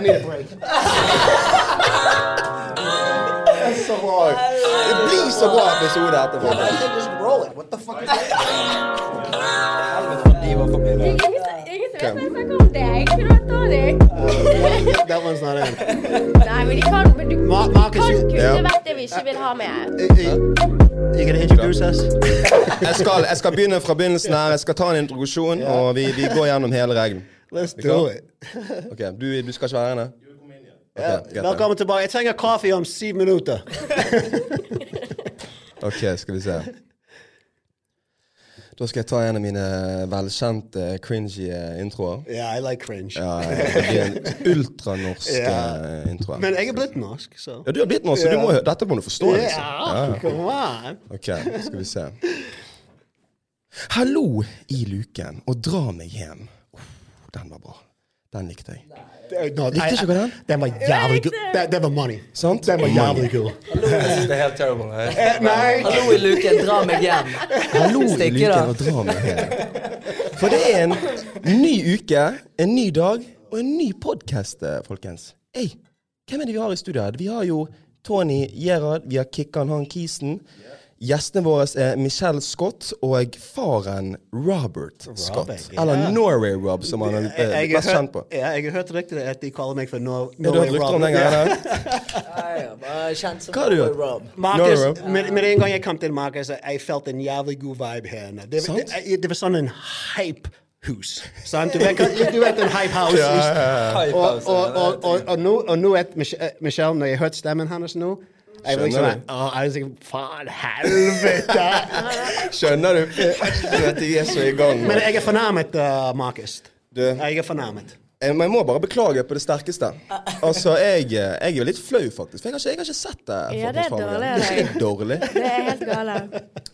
I need a break. Det er så bra. Det blir så bra episode etterpå. Just roll it. What the fuck var jeg snakker om deg. Kunne du ta deg? That one's not in. Nei, men de kan Men du Ma- de Marcus, kan you- kunne Ja. vært det vi ikke vil ha med. You gonna introduce us? Jeg skal, jeg skal begynne fra begynnelsen her. Jeg skal ta en introduksjon, og vi, vi går gjennom hele regelen. Let's do klar? it. Ok, du, du skal ikke være her inne? Ok, Ja. Velkommen tilbake. Jeg trenger kaffe om syv minutter. Ok, skal vi se. Da skal jeg ta en av mine velkjente cringy introer. introer. Yeah, I like cringe. Ja, det blir en ultranorsk Ja. eh, intro. Men jeg er blitt norsk, så Ja, du er blitt norsk, så du må, dette må du forstå. Liksom. Ja, come on. Ok, skal vi se. Hallo i luken, og dra meg hjem. Oh, den var bra. Den likte jeg. Likte ikke du den? Den var jævlig god. Det- Det var money. Sant? Den var jævlig synes det er helt terrible. Eh, Nei. Hallo i luken, dra meg hjem. Hallo i luken, og dra meg hjem. For det er en ny uke, en ny dag og en ny podkast, folkens. Hey, hvem er det vi har i studio? Vi har jo Tony Gerhard, vi har Kikkan Han Kisen. Gjestene våre er Michelle Scott og faren Robert Scott. Robert, ja. Eller Norway Rob, som han er eh, jeg, best har kjent på. ja, jeg har hørt rykter at de kaller meg for no, Har du har rykter om den gangen, kjent som Hva har du gjort? Rob. Marcus, med, med en gang jeg kom til Marcus, jeg felt en jævlig god vibe her. Det, det, det, det var sånn en hype-hus. Sant? Du vet, du vet en hype-house. Ja, Og, ja. og, ja. og, og, og nå, og nå er Michelle, når jeg hørte stemmen hennes nå jeg var Skjønner du? å, jeg var faen helvete. Skjønner du? Jeg er så i gang. Men jeg er fornærmet, uh, Markus. Du, Jeg er fornærmet. Eh, Men jeg må bare beklage på det sterkeste. Altså, jeg, jeg er jo litt flau, faktisk. For jeg har ikke, jeg har ikke sett det. Ja, det er dårlig Det er ikke dårlig. Det er helt gale.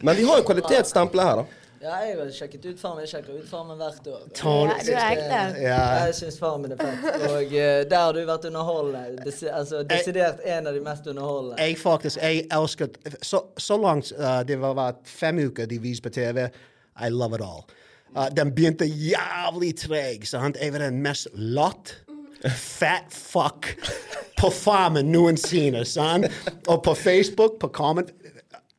Men vi har jo kvalitetsstempelet her, da. Ja, jeg har sjekket ut farmen. Jeg sjekker ut farmen hvert år. Ja, du er ekte. Ja. Jeg syns farmen er fett. Og uh, der har du vært underholdende. Des altså, desidert en av de mest underholdende. Jeg faktisk, jeg elsket Så, så langt uh, det var vært fem uker de viste på TV, I love it all. Uh, den begynte jævlig treg. sant? Jeg var den mest latt, fat fuck på farmen noensinne. sant? Og på Facebook, på comment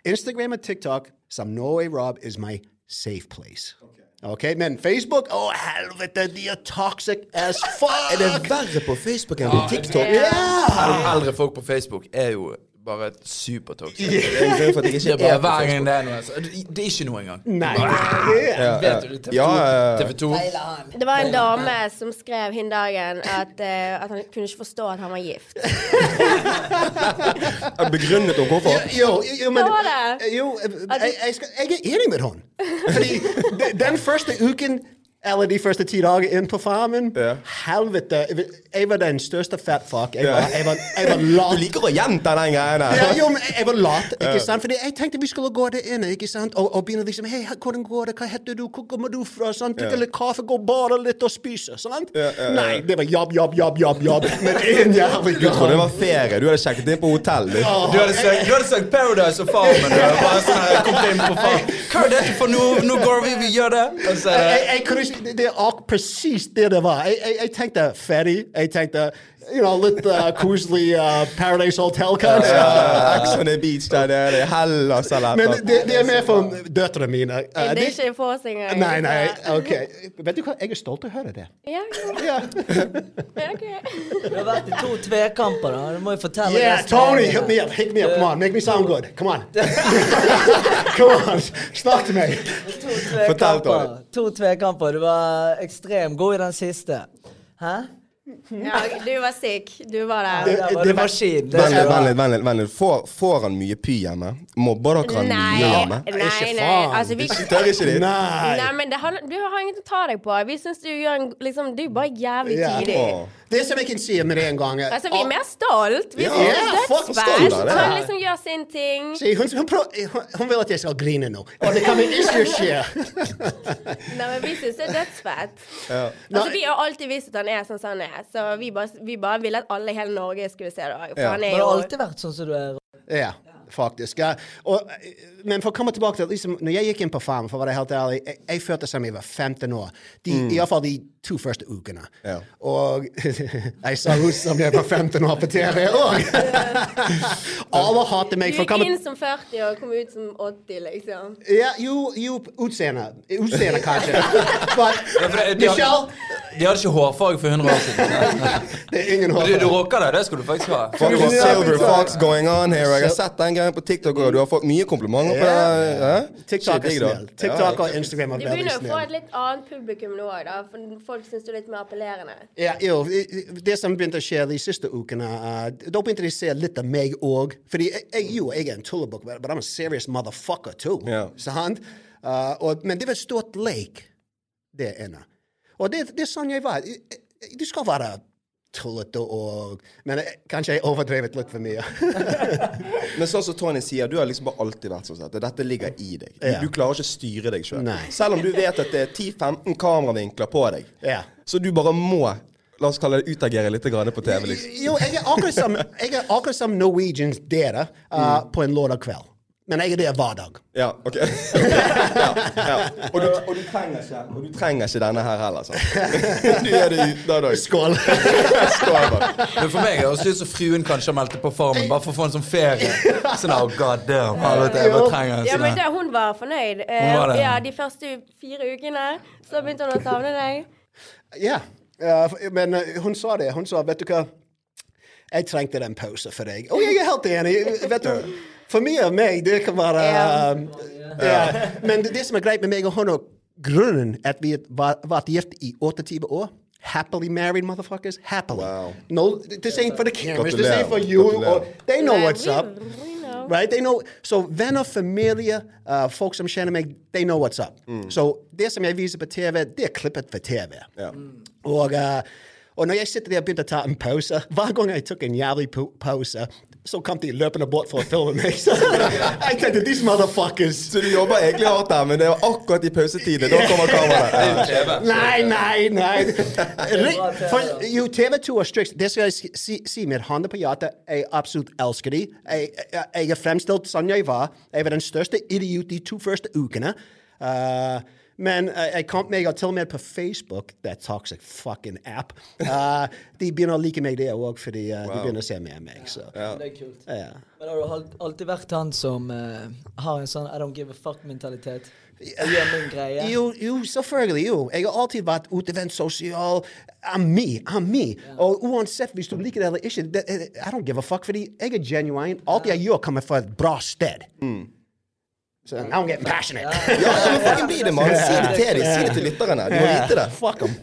Instagram og TikTok, som Norway Rob is my safe place. Ok, Men Facebook Å, helvete, de er toxic as fuck! Er det verre på Facebook enn på TikTok? El- Eldre folk på Facebook er jo bare supertoxic. Er jeg Det er er hver gang det er noe. altså. Det det er ikke noe engang. Nei. Ja, Vet du det? TV 2? Ja, ja, ja. TV 2. Feil han. Det var en dame som skrev hin dagen at, uh, at han kunne ikke forstå at han var gift. Begrunnet hun hvorfor. Jo, jo, men? Jo, jeg, jeg, skal, jeg er enig med henne. Fordi den første uken eller de første ti dager inn på farmen Yeah. Helvete. Jeg var den største fat fuck. Jeg var, jeg var, jeg var Du liker å gjenta den greia Ja, der. jo, men jeg var lat, ikke sant? Fordi jeg tenkte vi skulle gå der inne ikke sant? Og, og begynne liksom Hei, hvordan går det? Hva heter du? Hvor kommer du fra? Sånn, Drikke litt kaffe, gå bare litt og spise. Sant? Ja, ja, ja. Nei, det var jobb, jobb, jobb, jobb. jobb Men én jævlig Du trodde det var ferie. Du hadde sjekket inn på hotell. Du. Du hadde søkt, du hadde søkt Paradise og Farmen. Du hadde bare sånn her, kom inn på farmen. Hva er dette for noe? Nå går vi, vi gjør det. Altså, så jeg, jeg ikke, det, det er precis det det var. Jeg, jeg, jeg tenkte ferdig. Jeg tenkte you know, litt uh, koselig uh, Paradise Hotel, kanskje. Ja, Ex on the beach der nede. Hellas eller Men noe. det, det er mer for døtrene mine. Uh, Det er ikke ikke oss engang. Nei, nei, ok. Vet du hva, jeg er stolt av å høre det. Ja, Ja. ja, ok. Du har vært i to tvekamper, da. Du må jo fortelle Yeah, Tony, hit me up, hit me up. Come on, make me sound good. Come on. Come on, snakk til meg. To tvekamper. To tvekamper. Du var ekstremt god i den siste. Hæ? Ja, du var sick. Du var der. Det- det, var det var- maskin. Vent litt, vent litt. vent litt. Får, får han mye py hjemme? Mobber dere han mye hjemme? nei, Ikke nei. faen. Altså, vi, Tør ikke de? Nei. nei, men det du har ingenting å ta deg på. Vi syns du gjør en liksom, Du er bare jævlig tidlig. Åh. Det som jeg kan si med en gang er- Altså, vi er mer stolt. Vi Ja. er det. Han liksom gjør sin ting. Se, hun, hun, prøver, hun, hun vil at jeg skal grine nå. Og det kommer ikke skje. Nei, men vi syns det er dødsfett. Ja. Altså, vi har alltid visst at han er sånn som han er, så vi bare, vi bare ville at alle i hele Norge skulle se det. For Ja. han er du har alltid vært sånn som du er? Ja. faktisk. Ja. Og, men for å komme tilbake til liksom, Når jeg gikk inn på Farm, for å være helt ærlig, jeg, jeg følte som jeg var 15 år. De, Mm. Iallfall de to første ukene. Ja. Og jeg så ut som jeg var 15 år på TV òg! Alle hater meg Du gikk inn som 40 og kom ut som 80, liksom. Ja, jo, jo utseende. Utseende, kanskje. But, Ja, for det- de, Michelle, de hadde ikke hårfarge for 100 år siden. det er ingen Du, håp. du rocker det. Det skulle du faktisk ha. Fuck, Ja, silver fox going on here. Jeg har sett den gangen på TikTok, og du har fått mye komplimenter på det. Ja? TikTok er snill. TikTok og Instagram er Du veldig begynner å få et litt annet publikum nå òg, da. For folk syns du er litt mer appellerende. Ja, jo, det som begynte å skje de siste ukene, uh, da begynte de å se litt av meg òg. Fordi jeg, jeg, jo, jeg er en tullebukk, but I'm a serious motherfucker too. Ja. Sant? Uh, og, men det var et stort lek der inne. Og det, det er sånn jeg var. Du skal være tullete og Men jeg, kanskje jeg overdrevet litt for mye. Men sånn som Tony sier, du har liksom bare alltid vært sånn dette ligger i deg. Du, Ja. du klarer ikke å styre deg sjøl. Selv. Selv om du vet at det er 10-15 kameravinkler på deg. Ja. Så du bare må, la oss kalle det utagere litt på TV. liksom. Jo, jeg er akkurat som, jeg er akkurat som Norwegians dere uh, på en lørdag kveld. Men jeg er det hver dag. Ja, ok. ja, ja. Og, du, og, du trenger ikke, og du trenger ikke denne her heller, sant? Du er det hver dag. Skål! Skål, bare. Men for meg høres det ut som fruen kanskje har meldt det på Farmen bare for å få en sånn ferie. Sånn, oh god damn, helvete, jeg bare trenger en Ja, men det, hun var fornøyd. Eh, Hun var det. Ja, De første fire ukene så begynte hun å savne deg. Ja, uh, men uh, hun sa det. Hun sa, vet du hva, jeg trengte den pause for deg. Og jeg er helt enig. vet du, For mye av meg, det kan være um, ja. Men det, det som er greit med meg og hun, grunnen at vi har vært gift i 28 år Happily married, motherfuckers. Happily. Wow. No, this ain't for the cameras. This ain't for you. Or, they know what's we- up. we know. Right? They know. Så venner, familie, uh, folk som kjenner meg, they know what's up. Så det som jeg viser på TV, det er klippet for TV. Ja. Og, uh, og når jeg sitter der og begynner å ta en pause Hver gang jeg tok en jævlig pa- pause, så kom de løpende bort for å filme meg. Så jeg tenkte these motherfuckers Så du jobber egentlig hardt der, men det var akkurat i pausetiden. Da kommer kameraet. Ja. Nei, nei, nei. For, jo, TV2 er strikt. Det skal jeg si, si, med hånden på hjertet. Jeg absolutt elsker de. Jeg, jeg, jeg er fremstilt sånn jeg var. Jeg var den største idiot de to første ukene. Uh, men uh, jeg kom meg og til og med på Facebook, that toxic fucking app. Uh, de begynner å like meg der òg, fordi uh, de begynner å se mer meg. Så. Det er kult. Ja. Men har du alltid vært han som uh, har en sånn I don't give a fuck-mentalitet? Gjør min greie. Jo, jo, selvfølgelig. jo. Jeg har alltid vært utevendt sosial. I'm me. I'm me. Og uansett hvis du liker det eller ikke, I don't give a fuck, fordi jeg er genuine. Alt jeg gjør, kommer fra et bra sted. Så now I'm getting passionate. Ja, men fucking bli det, mann. Si det til dem. Si det til lytterne. Du må vite det. Fuck them.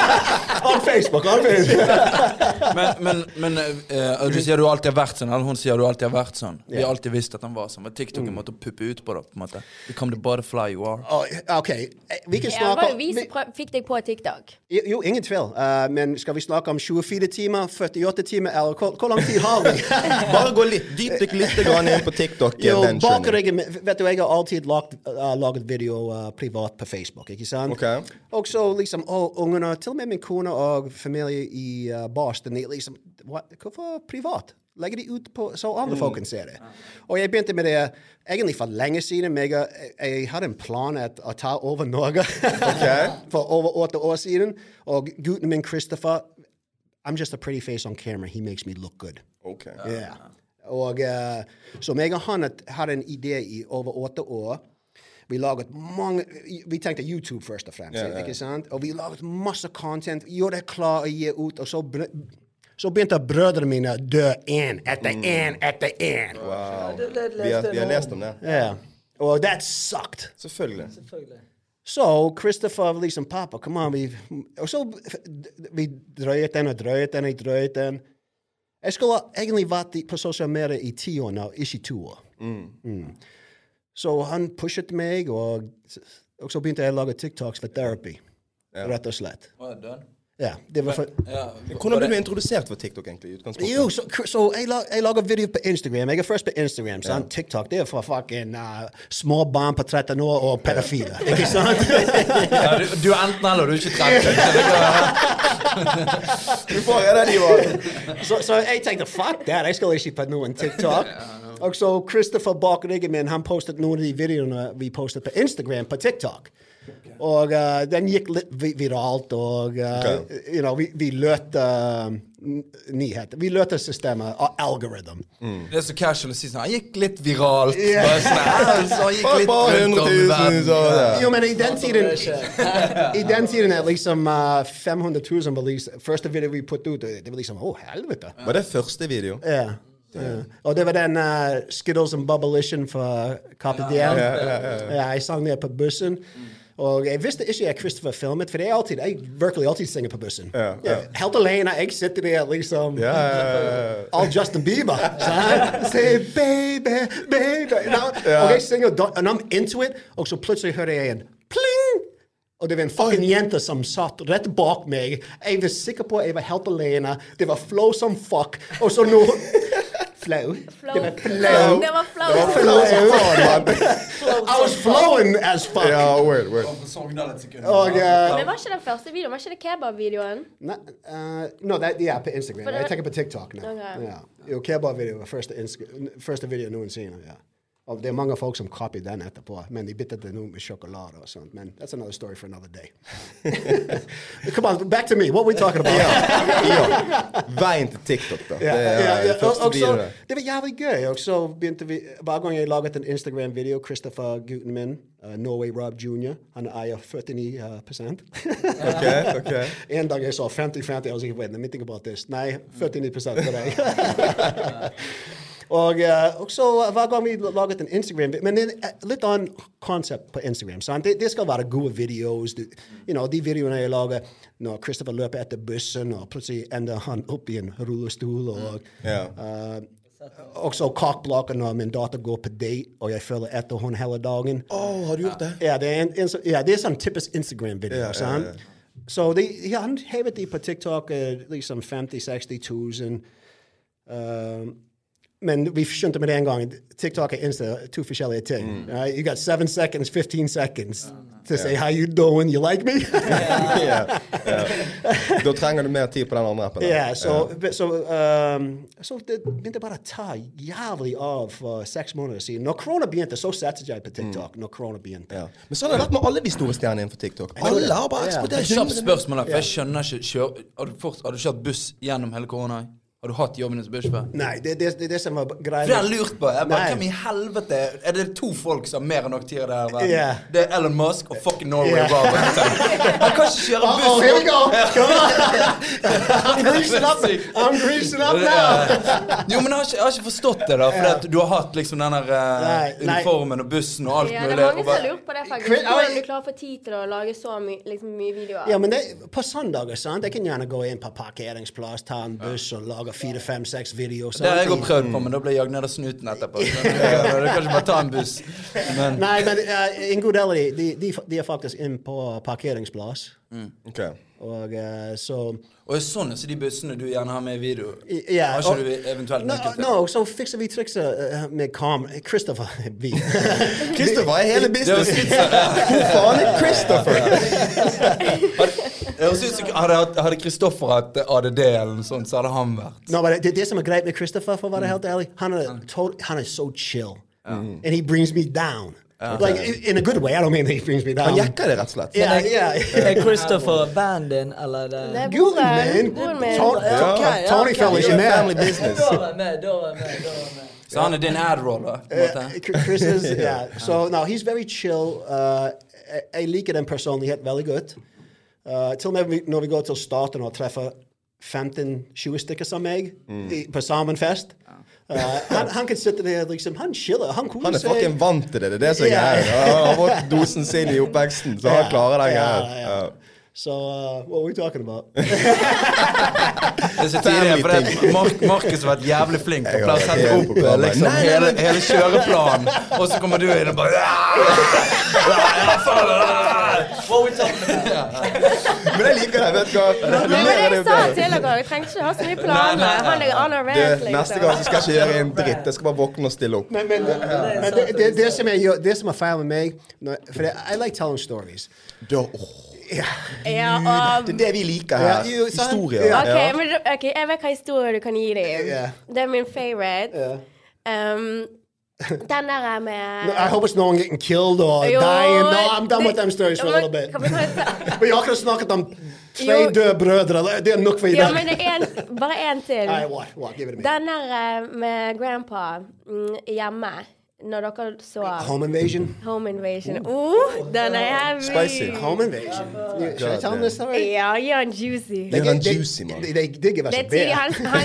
on Facebook, on Facebook. Men, men, men uh, du sier du alltid har vært sånn, eller hun sier du alltid har vært sånn. Vi har alltid visst at han var sånn. Men TikToken måtte puppe ut på det. på en måte Become the butterfly you are. Oh, OK, vi kan snakke om ja, vi fikk deg på TikTok. Jo, ingen tvil. Uh, men skal vi snakke om 24 timer, 48 timer, eller hvor, hvor lang tid har vi? Bare gå litt dypdykk litt grann inn på TikTok. Jo, venturen deg, Vet du, jeg har alltid lagt, uh, laget video uh, privat på Facebook, ikke sant? Ok. Og så liksom, og ungene, til og med min kone og familie i uh, Boston, liksom, what, hvorfor privat? Legger de ut på, så andre folk kan se det. Og jeg begynte med det egentlig for lenge siden, jeg, jeg hadde en plan at, å ta over Norge for over åtte år siden. Og gutten min, Christopher, I'm just a pretty face on camera. He makes me look good. Ok. Ja. Og uh, så meg og han hadde en idé i over åtte år. Vi laget mange Vi tenkte YouTube først og fremst. Yeah, ja. ikke sant? Og vi laget masse content. Gjorde det klar å gi ut. Og så, så begynte brødrene mine å dø én etter én etter én. Wow. Det- det Vi har, vi har lest om det. Ja. Og that sucked. Selvfølgelig. Selvfølgelig. Så Christopher liksom Pappa, kom an. Vi, og så vi drøyet den og drøyet den og drøyet den. Jeg skulle egentlig vært på sosiale medier i ti år nå, ikke to år. Mm. Så han pushet meg, og, og så begynte jeg å lage TikToks for therapy. Rett og slett. Ja, det var for... Ja, Hvordan ble du introdusert for TikTok, egentlig? Jo, så, så jeg, lag, jeg lager video på Instagram. Jeg er først på Instagram. sant? TikTok det er for fucking uh, små barn på 13 år og pedofile. Ikke sant? Ja, du, du er enten eller, du er ikke 30. så Du får en av de var så, så jeg tenkte fuck that, jeg skal ikke på noen TikTok. Og så Christopher bak ryggen min, han postet noen av de videoene vi postet på Instagram, på TikTok. Og uh, den gikk litt viralt, og uh, okay. you know, vi, vi løte uh, nyheter. Vi løte systemet, uh, algorithm. Det er så casual å si sånn Han gikk litt viralt. Ja. Bare sånn, så han gikk litt Bare rundt 100 om verden. så. Jo, men i den tiden det. I den tiden er liksom uh, 500 000 var liksom Første video vi puttet ut, det var liksom Å, helvete. Var det første video? Ja. ja. Og det var den uh, Skittles and Bubbleition fra Carpe Diem. Ja, jeg sang det på bussen. Og jeg visste ikke jeg Christopher filmet, for jeg, alltid, jeg virkelig alltid synger på bussen. Ja, ja. Helt alene. Jeg sitter der liksom Ja, ja, ja, ja. All Justin Bieber. Say baby, baby. Og jeg synger, and I'm into it, og så plutselig hører jeg en pling! Og det var en fucking jente som satt rett bak meg. Jeg var sikker på at jeg var helt alene. Det var flow som fuck. Og så nå Flow. Det var flow. Det var flow. Det var flow som faen. I was flowing as fuck. Ja, word, word. Og uh, Men var ikke den første videoen? Var ikke det kebab-videoen? Nei, uh, no, er på Instagram. Jeg tenker på TikTok nå. Okay. Yeah. Jo, kebab-video var første, første video noensinne. Ja. Og det er mange folk som kopier den etterpå, men de bytter det nå med sjokolade og sånt. Men that's another story for another day. Come on, back to me. What are we talking about? Veien til TikTok, da. Det. Og, så, det var jævlig gøy. Og så begynte vi Hver gang jeg laget en Instagram-video, Christopher, gutten min, uh, Norway Rob Jr., han eier 49 uh, okay. ok. En dag jeg sa 50-50, jeg var sikker, about this. Nei, 49 for deg. og, eh, så uh, hver gang vi laget en Instagram Men det er litt annet konsept på Instagram. Det, det skal være gode videos. You know, de videoene jeg lager når Christopher løper etter bussen, og plutselig ender han opp i en rullestol. og Yeah. Uh, også kakeblokken når min datter går på date, og jeg følger etter henne hele dagen. Oh, har du gjort det? Ja, det er, en, en, ja, det er sånn typisk Instagram-video. Ja, sant? ja. Så de, ja, han hevet de på TikTok eh, liksom 50 000-60 000. Um, men vi skjønte med en gang TikTok og Insta to forskjellige ting. Mm. Uh, You got seven seconds, 15 seconds to say how you doing, you like me? yeah. Yeah. Da trenger du mer tid på den andre appen. Ja, så, så, um, så det begynte bare å ta jævlig av for seks måneder siden. Når korona begynte, så satset jeg på TikTok. Når korona begynte. Men sånn har det vært med alle de store stjernene innenfor TikTok. Alle har bare eksplodert. Kjapt spørsmål, for jeg skjønner ikke kjør, har, du fort, har du kjørt buss gjennom hele korona? Har du hatt jobben som bussjåfør? Nei, det er det, det, det som var greia. For det har jeg lurt på. Jeg bare, Hvem i helvete Er det to folk som har mer enn nok tid i det her verden? Ja. Det er Elon Musk og fucking Norway yeah. Rob. Han kan ikke kjøre buss. oh, here we go. Come on. I'm greasing up. I'm greasing up now. Jo, men jeg har ikke, jeg har ikke forstått det, da. For du har hatt liksom den der eh, Nei, nei. uniformen og bussen og alt mulig. Ja, det er mange som har lurt på det, faktisk. Hvordan du klarer å få tid til å lage så my, liksom, mye videoer. Ja, men det, på søndager, sant? Jeg kan gjerne gå inn på parkeringsplass, ta en buss og lage fire, fem, seks videoer. Det har jeg òg prøvd på, men da ble jeg jagd ned av snuten etterpå. Så Du kan ikke bare ta en buss. Men Nei, men uh, en god del av de, de, de, er faktisk inne på parkeringsplass. Ok. Og uh, så Og sånn er så de bussene du gjerne har med i video. I- ja, Har ikke og- du eventuelt No, nøkkel til? no, så fikser vi trikset uh, med kamera. Christopher vi. Kristoffer er hele Det var business. litt sånn, Hvor faen er Kristoffer? Jeg synes ut hadde, Kristoffer hatt ADD eller noe sånt, så hadde han vært No, but det, det som er greit med Christopher, for å være helt ærlig, han er, tot, han er så chill. And he brings me down. Like, in, in a good way. I don't mean he brings me down. Han jekker det, rett og slett. Yeah, yeah. Er Christopher vennen din, eller er Det det Good man. Broren min. Tony, ok, Tony ok. fell ikke med. family business. Da var jeg med, da var jeg med. da var jeg med. Så han er din ad-roll, da? På en Uh. Chris is, yeah. So no, he's very chill. Uh, jeg- jeg liker den personlighet veldig godt. Uh, til og med vi- når vi går til staten og treffer 15-20 stykker som meg i, på sammenfest. Uh, han, han kan sitte der liksom, han chiller. Han koser Han er fucking vant til det. Det er det som er greia. Han har fått dosen sin i oppveksten, så han klarer den Ja, greia. ja. Ja. So uh, what are we talking about? Det er så tidlig, for det, Mark, Markus har vært jævlig flink på å sette opp liksom, Nei, nei, hele, nei. hele kjøreplanen, og så kommer du inn og bare Men jeg liker det, vet du hva. Jo Nei, men er det jeg sa til dere, jeg trengte ikke ha så mye planer. Han er Du, liksom. neste gang så skal jeg ikke gjøre en dritt. Jeg skal bare våkne og stille opp. Men, men, men det, det, det, som er, det som er feil med meg For jeg liker å telling stories. Da, åh, Ja. Ja, og, det er det vi liker Ja, her. jo, sant? Historier. Ja. ok, men, okay, jeg vet hva historie du kan gi dem. Yeah. Det er min favorite. Yeah. Um, den der med I hope it's no one getting killed or Jo, dying. No, I'm done with them stories for a little bit. Vi har akkurat snakket om tre døde brødre. Det er nok for i Ja, dag. men det er en, bare én til. Nei, what? What? Give it to me. Den der eh, med grandpa mm, hjemme, når dere så Home invasion. Home invasion. Oh, den er heavy. Spicy. Home invasion. Skal Should ta tell them this story? Ja, gjør den juicy. Gjør den juicy, man. They, they did give us Det digger er tidlig. beer.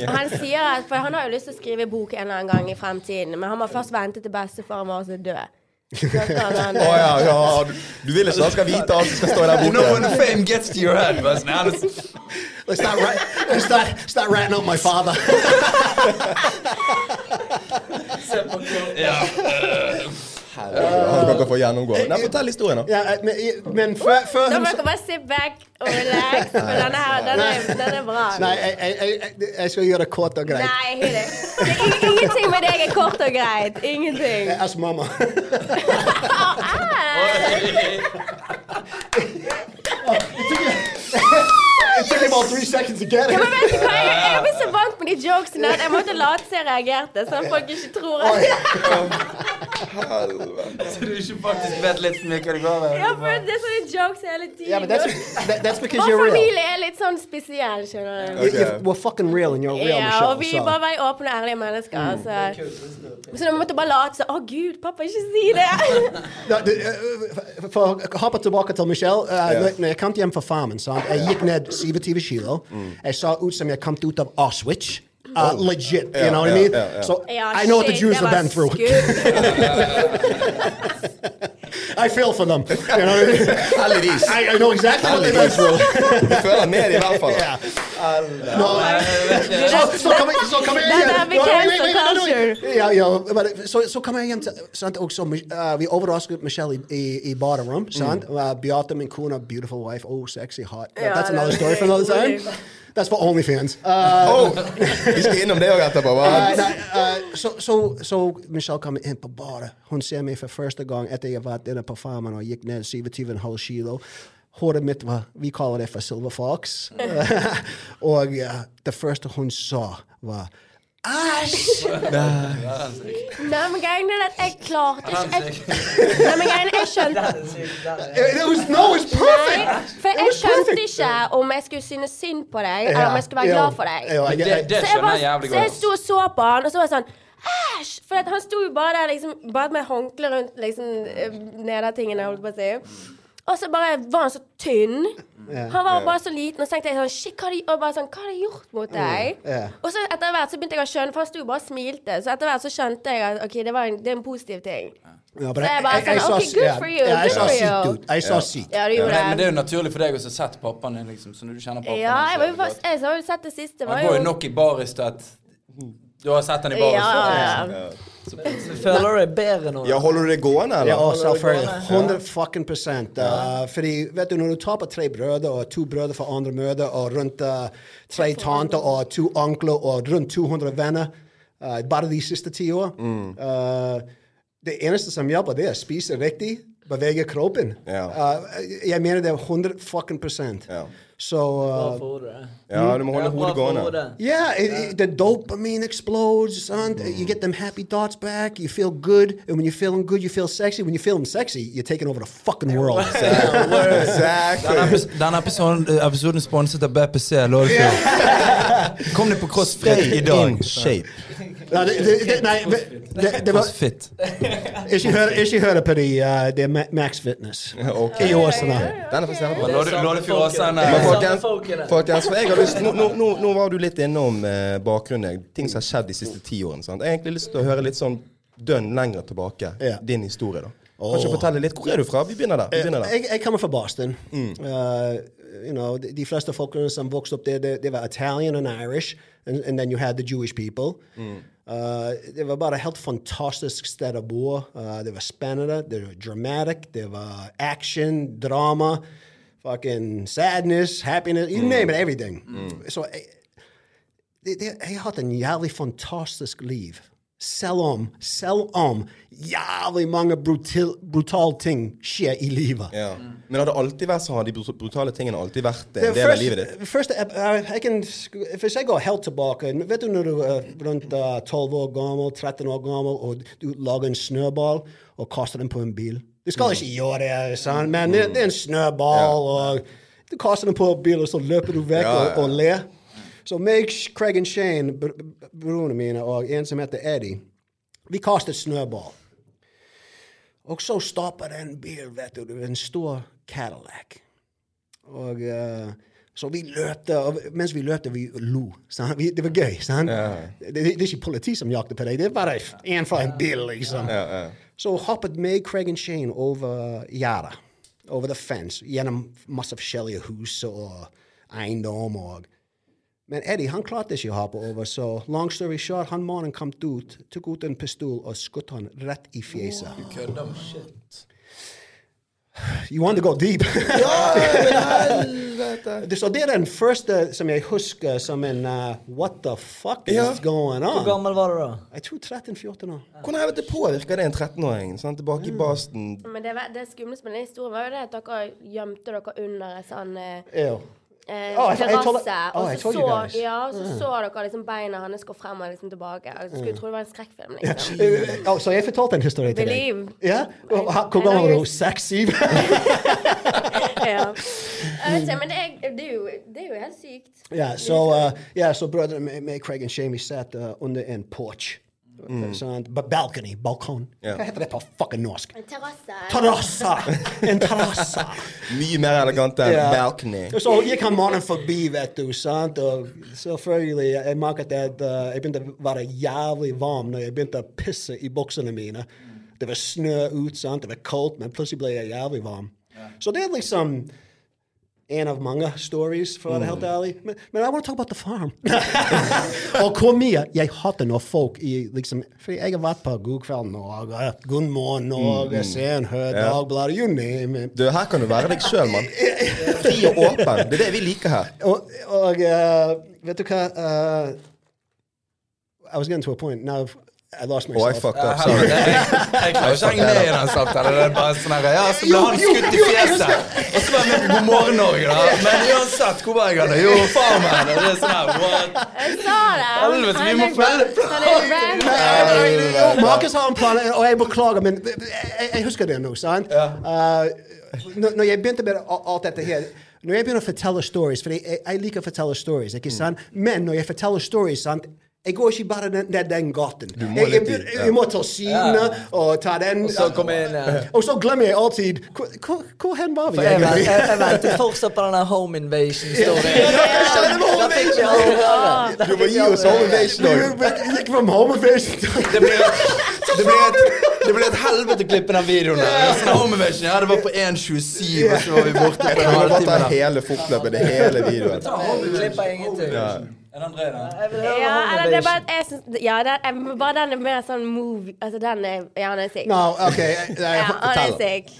Han, han, han sier at For han har jo lyst til å skrive bok en eller annen gang i fremtiden, men han må først vente til bestefaren vår er død. Så kan han Å ja, ja. Du, du vil ikke han skal vite alt som skal stå i den You know when boken? the fame gets to your head, but now it's Let's start, rat- let's start, start ratting out my father. Han kan ikke få gjennomgå. Nei, fortell historien, da. ja, men, men før, før Da må dere bare sit back og relax, for denne her, den er, den er bra. Nei, jeg, jeg, jeg, jeg skal gjøre det kort og greit. Nei, hør det. er ingenting med deg er kort og greit. Ingenting. Jeg mamma. It took about three seconds to get Ja, men vet du hva? Jeg, jeg blir så vant med de jokesene at jeg måtte late som jeg reagerte, sånn at folk ikke tror at Så du ikke faktisk vet litt mye hva det går i. Ja, for det er sånne jokes hele tiden. Yeah, but that's, that, that's because Vår you're real. familie er litt sånn spesiell, skjønner du. Okay. we're fucking real and you're real, Ja, Michelle. og vi er bare veldig åpne og ærlige mennesker. Så, så jeg måtte bare late som Å, gud, pappa, ikke si det! Da- du, eh, For å hoppe tilbake til Michelle. Uh, når, når jeg kom hjem fra farmen, sant? jeg gikk ned 27 kilo. Jeg så ut som jeg kom ut av Auschwitz. Uh, legit, you know what I mean? Yeah, ja. So Ja, I know what the Jews have been through. I feel for them. You know what I mean? Heldigvis. I, I know exactly what they've been through. Du føler med i hvert fall. Yeah. No, så, så kommer så kommer jeg Det hjem der blir No, wait, wait, wait, no, no, culture. Ja, ja, men så, så kommer jeg hjem til sant, og så, uh, Vi overrasket Michelle i, i, i baderom. Sant? Uh, Beate, min kone, beautiful wife. Oh, sexy, hot. But Ja, that's another story for another time. That's for OnlyFans. Uh, Oh, vi skal innom det òg etterpå. nei, uh, så, så, så Michelle kommer inn på badet. Hun ser meg for første gang etter jeg har vært inne på farmen og gikk ned 27,5 kilo. Håret mitt var Vi kaller det for Silver Fox. og uh, det første hun sa, var Æsj! Nei, men greien er at jeg klarte ikke jeg, Nei, men greien er jeg skjønte It, was no, it's perfect. Nei, for jeg skjønte ikke om jeg skulle synes synd på deg, eller om jeg skulle være glad for deg. ja, det, Så jeg, skjønner bare, jeg jævlig så jeg godt. sto og så på han, og så var jeg sånn Æsj! For at han sto jo bare der liksom Bare med håndkle rundt liksom eh, nedertingene, holdt på å si. Og så bare var han så tynn. Han var bare så liten, og så tenkte jeg sånn Shit, hva har de, og bare sånn, hva har de gjort mot deg? Yeah, Og så etter hvert så begynte jeg å skjønne, for han sto bare og smilte. Så etter hvert så skjønte jeg at ok, det, var en, det er en positiv ting. Ja, Så jeg bare I- I sånn, ok, good for you, yeah, seat, you. dude. I saw. Ja, du Men, det er jo naturlig for deg å ha sett pappaen din, liksom. Så når du kjenner pappaen Ja, jeg, var jo fast, jeg har jo sett det siste. Var Han går jo nok i baris til at Du har sett han i ja, baris før. ja. Føler du deg bedre nå? Ja, Holder du det gående, eller? Ja, selvfølgelig. 100 fucking prosent. Uh, fordi, vet du, når du taper tre brødre, og to brødre fra andre mødre, og rundt uh, tre tanter og to onkler og rundt 200 venner, uh, bare de siste ti år uh, Det eneste som hjelper, det er å spise riktig, bevege kroppen. Ja. Uh, jeg mener det er 100 fucking prosent. Ja. Så Bra uh, for hodet. Ja, du må holde hodet gående. Yeah, it, it, the dopamine explodes, son. You get them happy thoughts back. You feel good, and when you're feeling good, you feel sexy. When you're feeling sexy, you're taking over the fucking world. Exactly. epis denne episoden, episoden sponset av BPC. Lårfjord. Kom deg på CrossFit i dag. In shape. No, det, det, det, nei, det, det var ikke høre, ikke høre på de, uh, det er Max Fitness. I Åsane. Den er for sent. Men folkens, folkens for jeg har lyst, nå, nå, nå, var du litt innom eh, bakgrunnen, ting som har skjedd de siste ti årene. Sant? Jeg har egentlig lyst til å høre litt sånn dønn lenger tilbake. Din historie, da. Kan ikke fortelle litt? Hvor er du fra? Vi begynner der. Vi begynner der. Jeg, jeg kommer fra Boston. Uh, you know, de, de fleste folkene som vokste opp der, det, det var Italian and Irish, and, and then you had the Jewish people. Uh, Eh, det var bare helt fantastisk sted å bo. Uh, det var spennende, det var dramatic, det var action, drama, fucking sadness, happiness, you mm. name it, everything. Mm. Så jeg, det, det, jeg har hatt en jævlig fantastisk liv. Selv selv om jævlig mange brutal, brutale ting skjer i livet. Ja. Men har det alltid vært så Har de brutale tingene alltid vært en del av livet ditt? kan, hvis jeg går helt tilbake Vet du når du er rundt uh, 12 år gammel, 13 år gammel, og du lager en snøball og kaster den på en bil? Du skal ikke gjøre det, sant? men det, det er en snøball, og du kaster den på en bil, og så løper du vekk Ja, ja. og, og ler. Så meg, Craig og Shane, br br- brorene mine, og en som heter Eddie, vi kastet snøball. Og så stopper det en bil, vet du, en stor Cadillac. Og uh, så vi løpte, og mens vi løpte, vi lo. sant? Vi, det var gøy. sant? Det, det, det er ikke politi som jakter på deg, det er bare en fra en bil, liksom. Ja, ja. Så hoppet meg, Craig og Shane over gjerdet. Over the fence. Gjennom masse forskjellige hus og eiendom. og men Eddie han klarte ikke å hoppe over, så long story short, han mannen kom ut, tok ut en pistol og skjøt han rett i fjeset. Kødder med You want to go deep? Ja, Det- så det er den første som jeg husker som en uh, What the fuck is Ja. going Hvor gammel var du da? Jeg tror 13-14 år. Hvordan helvete påvirker det en 13-åring? tilbake Tilbake i Boston. Men det, var- det skumleste med den historien var jo det at dere gjemte dere under en sånn Ew. Eh, Oh, terrasse. oh, Og så så, ja, og så, så dere liksom beina hans gå frem og liksom tilbake. Og så skulle tro det var en skrekkfilm. liksom. Eh, så jeg fortalte en historie til deg? Ja? Hvor gammel var du? Seks-syv? ja. Jeg ikke, men det er, det er, jo, det er jo helt sykt. Ja, så uh, ja, så brødrene med, med Craig og Shane satt uh, under en porch. Sånn, ba- balcony, balkon. Yeah. Hva heter det på fucking norsk? En terrasse. Terrasse! En terrasse! Mye mer elegant enn yeah. balcony. Så gikk han mannen forbi, vet du. sant? Og selvfølgelig, jeg merket at uh, jeg begynte å være jævlig varm når jeg begynte å pisse i buksene mine. Det var snø ut, sant? det var kaldt, men plutselig ble jeg jævlig varm. Så det er liksom en av mange stories, for å være helt ærlig. Men, men I want to talk about the farm. og hvor mye jeg hater når folk i liksom For jeg har vært på God kveld og uh, God morgen Norge, mm. en Hør, Dagbladet, you name it. Du, her kan du være deg sjøl, mann. Fri og åpen. Det er det vi liker her. Og, og uh, vet du hva uh, I was getting to a point. Now I lost Oh, I myself. fucked up. Sorry. jeg, klarer ikke å henge med i den samtalen. Det er bare sånn her, ja, så ble han skutt i fjeset. Og så var med på God morgen Norge, da. Men uansett, hvor var jeg da? Jo, farmen. Og det er sånn her, what? Jeg sa det! Helvete, vi må følge random. Markus har en plan, og jeg beklager, men jeg, husker det nå. sant? Uh, når, jeg begynte med alt dette her Når jeg begynner å fortelle stories, for jeg, jeg liker å fortelle stories, ikke sant? Men når jeg forteller stories, sant? Jeg går ikke bare ned den, den gaten. må jeg, jeg, jeg, jeg må ta sidene og ta den. Og så inn ja. Og så glemmer jeg alltid Hvor, hvor, hen var vi For jeg, egentlig? jeg, ventet fortsatt på den der home invasion-storyen. Du må gi oss home invasion òg. Vi gikk fra home invasion Det ble, et, det blir et helvete å klippe den videoen der. Det home invasion, ja, det var på 1.27, og så var vi borte på Jeg en halvtime. hele fortløpet, hele videoen. Ja. Er det André, da? Ja, eller det er bare at jeg syns Ja, er, bare den er mer sånn movie Altså, den er Ja, han er syk. No, OK. Nei, Ja, han er syk.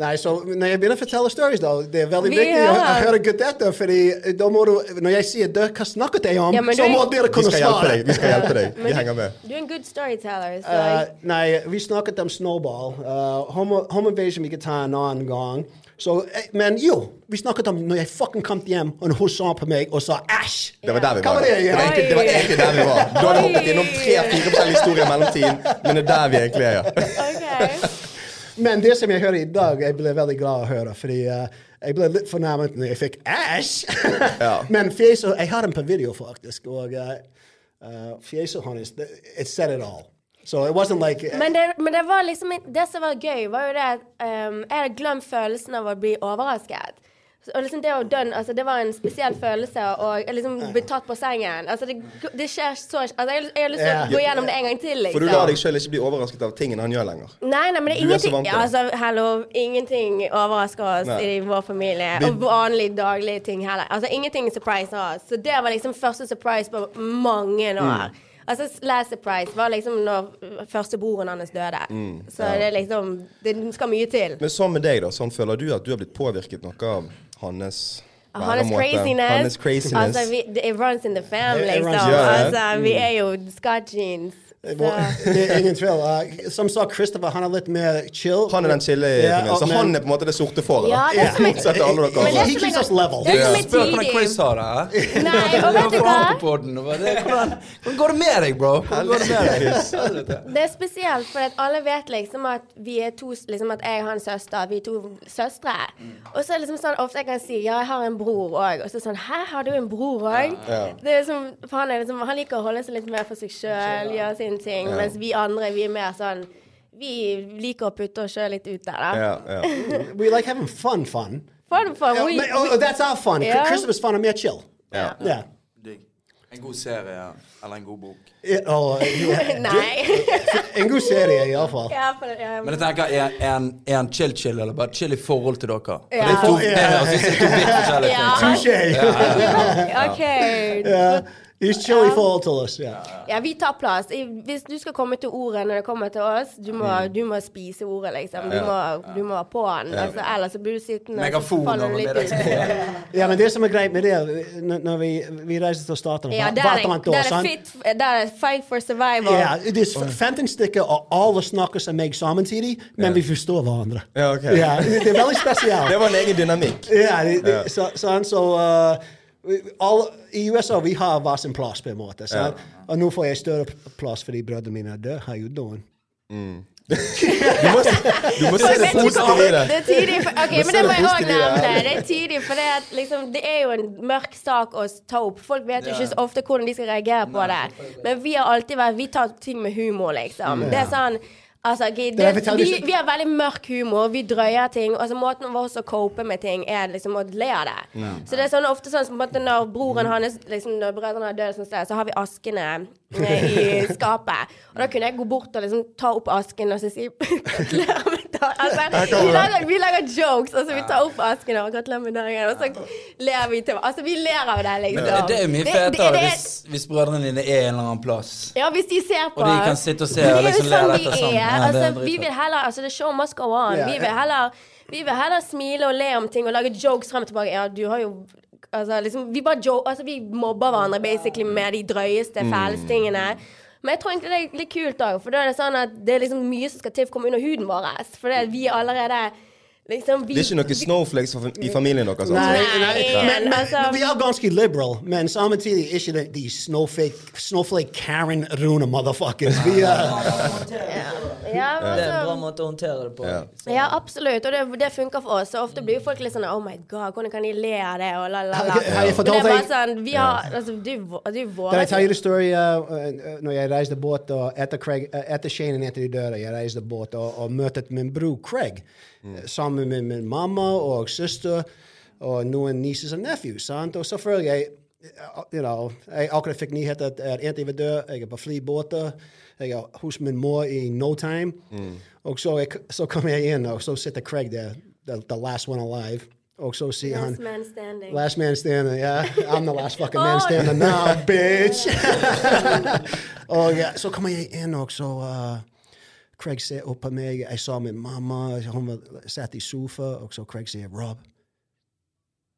Nei, så når jeg begynner å fortelle stories, da, det er veldig Vi viktig å, å høre godt etter. fordi da må du, Når jeg sier det, hva snakket jeg om, Ja, så må dere kunne svare. Vi skal hjelpe deg. Vi henger med. Du er en good storyteller, Uh, nei, vi snakket om snowball. Uh, home, home invasion vi kan ta en annen gang. Så, eh, men jo, vi snakket om når jeg fucking kom hjem, og hun så på meg og sa æsj. Det var der vi var. det Det var egentlig, det var egentlig der vi var. Du hadde hoppet innom tre-fire forskjellige historier i mellomtiden, men det er der vi egentlig er. ja. Okay. Men det som jeg hører i dag, jeg ble veldig glad å høre. Fordi uh, jeg ble litt fornærmet når jeg fikk æsj. Ja. Men fjeset Jeg har den på video, faktisk. Og uh, uh, fjeset hans It said it all. So it wasn't like Men det, men det var liksom Det som var gøy, var jo det at um, jeg hadde glemt følelsen av å bli overrasket. Og liksom det å dønn, altså det var en spesiell følelse, å liksom bli tatt på sengen. Altså det, det skjer så Altså jeg, jeg har lyst til å gå gjennom det en gang til, For du liksom. lar deg sjøl ikke bli overrasket av tingene han gjør lenger. Nei, nei, men det er ingenting er altså, hello, ingenting overrasker oss Nei. i vår familie. Vi- Og vanlige daglige ting heller. Altså, ingenting surpriser oss. Så det var liksom første surprise på mange år. Mm. Altså, last surprise var liksom når første broren hans døde. Mm, Så det er liksom Det skal mye til. Men sånn med deg, da. Sånn føler du at du har blitt påvirket noe av hans Hans craziness. Hans craziness. Altså, vi, it runs in the family. Ja, ja. altså, vi er jo Scott jeans. Det er ingen tvil. Uh, som sagt, Christopher han er litt mer chill. Han er den chille i Ja, familien. Så han er på en måte det sorte fåret. Ja, det er som er- alle Men dere. det er andre. He level. Det er som er Spør hvordan. Chris har det. Nei, og vet du hva? det- Hvordan går det med deg, bro? Hvordan går det med deg? Chris? Det er spesielt, for at alle vet liksom at vi er to liksom at jeg har en søster, vi er to søstre. Og så er det liksom sånn ofte jeg kan si ja, jeg har en bror òg. Og så er sånn hæ, har du en bror òg? Ja. Det er liksom, for han, er liksom, han liker å holde seg litt mer for seg sjøl, gjøre sine ting. Mens vi andre, vi er mer sånn Vi liker å putte oss sjøl litt ut der, da. Ja, ja. We like having fun, fun. Fun, fun. Yeah, We, but- oh, that's our fun. Yeah. Christmas fun er mer chill. Ja. Yeah. En god serie eller en god bok. Yeah, oh, yeah. Nei. En god serie, iallfall. ja, ja. Men jeg tenker, er, er, han, er han chill-chill, eller bare chill i forhold til dere? Ja. Det er to, ut som to vidt forskjellige ting. OK. Chill i forhold til oss. Yeah. Ja, vi tar plass. Hvis du skal komme til ordet når det kommer til oss, du må, du må spise ordet, liksom. Du må, du må være på den. Altså, ellers så blir du sittende Megafon over litt ut. Ja, men det som er greit med det, når vi, vi reiser til Statene Ja, hvert er, annet år er, sant? fit, er fight for survival. Ja, det er 15 stykker, og alle snakker som meg samtidig, men vi forstår hverandre. Ja, okay. Ja, det er veldig spesielt. Det var en egen dynamikk. Ja, det, det, så, sånn, så uh, all, I USA vi har hver sin plass, på en måte. Ja. Og nå får jeg større plass fordi brødrene mine er døde. How you doing? Du må, du må se det positive i det. Det er tidlig for, okay, men det må jeg òg nevne. Det er tidlig, for det, at, liksom, det er jo en mørk sak å ta opp. Folk vet jo ikke så ofte hvordan de skal reagere på det. Men vi har alltid vært Vi tar ting med humor, liksom. Det er sånn Altså, okay, det, det vi, vi har veldig mørk humor. Vi drøyer ting. Altså Måten vår å cope med ting er liksom å le av det. Så det er sånn ofte sånn som når broren hans liksom, Når brødrene har dødd, sånn så har vi askene eh, i skapet. Og da kunne jeg gå bort og liksom ta opp asken og så si Gratulerer med dagen. Altså, vi, lager, vi lager jokes, altså vi tar opp asken og gratulerer med dagen, og så ler vi til Altså vi ler av det, liksom. Men det er jo mye fetere hvis, hvis brødrene dine er en eller annen plass. ja, hvis de ser på Og de kan sitte og se og liksom le etter dette sammen. Ja, det altså, vi vil heller Altså, the show must go on. Vi, vil heller, vi vil heller smile og le om ting og lage jokes frem og tilbake. Ja, du har jo Altså, liksom Vi bare jo, altså, vi mobber hverandre basically med de drøyeste, Mm. fæleste tingene. Men jeg tror egentlig det er litt kult òg, for da er det sånn at det er liksom mye som skal til for å komme under huden vår. For det, vi er allerede liksom vi, Det er ikke noen snowflakes i familien deres? altså? Nei, Nei, nei, men, men altså- vi er ganske liberal, men samtidig ikke de, de snowflake, snowflake Karen Rune motherfuckers. Vi er ja, men Det er en altså- bra måte å håndtere det på. Ja. Ja, absolutt, og det, det funker for oss. Og ofte blir jo folk litt sånn Oh my god, hvordan kan de le av det? Og la, la, la. Har jeg Men det fortalt er deg sånn Vi har Altså, du, du våre Kan jeg ta en historie uh, uh, når jeg reiste båt og etter, Craig, uh, etter Shane etter de døde, jeg reiste båt og, og møtte min bror Craig uh, sammen med min mamma og søster og noen nieces og nephews. Sant? Og selvfølgelig, jeg, you know, jeg akkurat fikk nyhet at at en var død, jeg er på flybåter, jeg er hos min mor i no time. Og så, jeg, så kom jeg inn, og så sitter Craig der, the, the last one alive. Og så sier han Last man standing. Last man standing, yeah. I'm the last fucking man Oh. standing now, bitch. og ja, så kommer jeg inn, og så uh, Craig ser opp på meg. Jeg sa min mamma, hun var satt i sofa, og så Craig sier, Rob,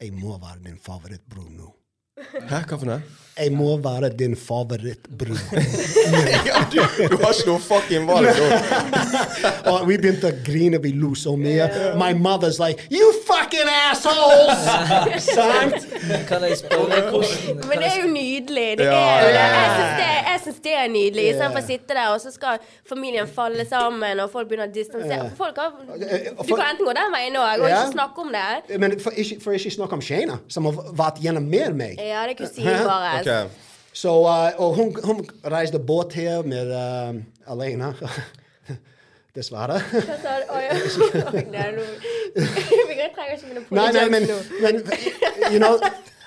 jeg må være din favorittbror nå. Hæ, hva for noe? Jeg må være din favorittbror. Ja, du, du har ikke noe fucking valg. og vi begynte å grine, vi lo så mye. My mother's like, you fucking assholes! Sant? Kan jeg spørre hvordan Men det er jo nydelig. Det er jo det. ja, ja, Jeg syns det, det er nydelig. Istedenfor å sitte der, og så skal familien falle sammen, og folk begynner å distansere. Folk har, du kan enten gå den veien òg, og ikke snakke om det. Men for ikke, for ikke snakke om Shana, som har vært gjennom mer meg. Ja, det er kusinen vår. Okay. Så, uh, og hun, hun reiste båt her med uh, alene. Dessverre. Hva sa du? Er noe Vi trenger ikke mine nei, nei, men, men you know,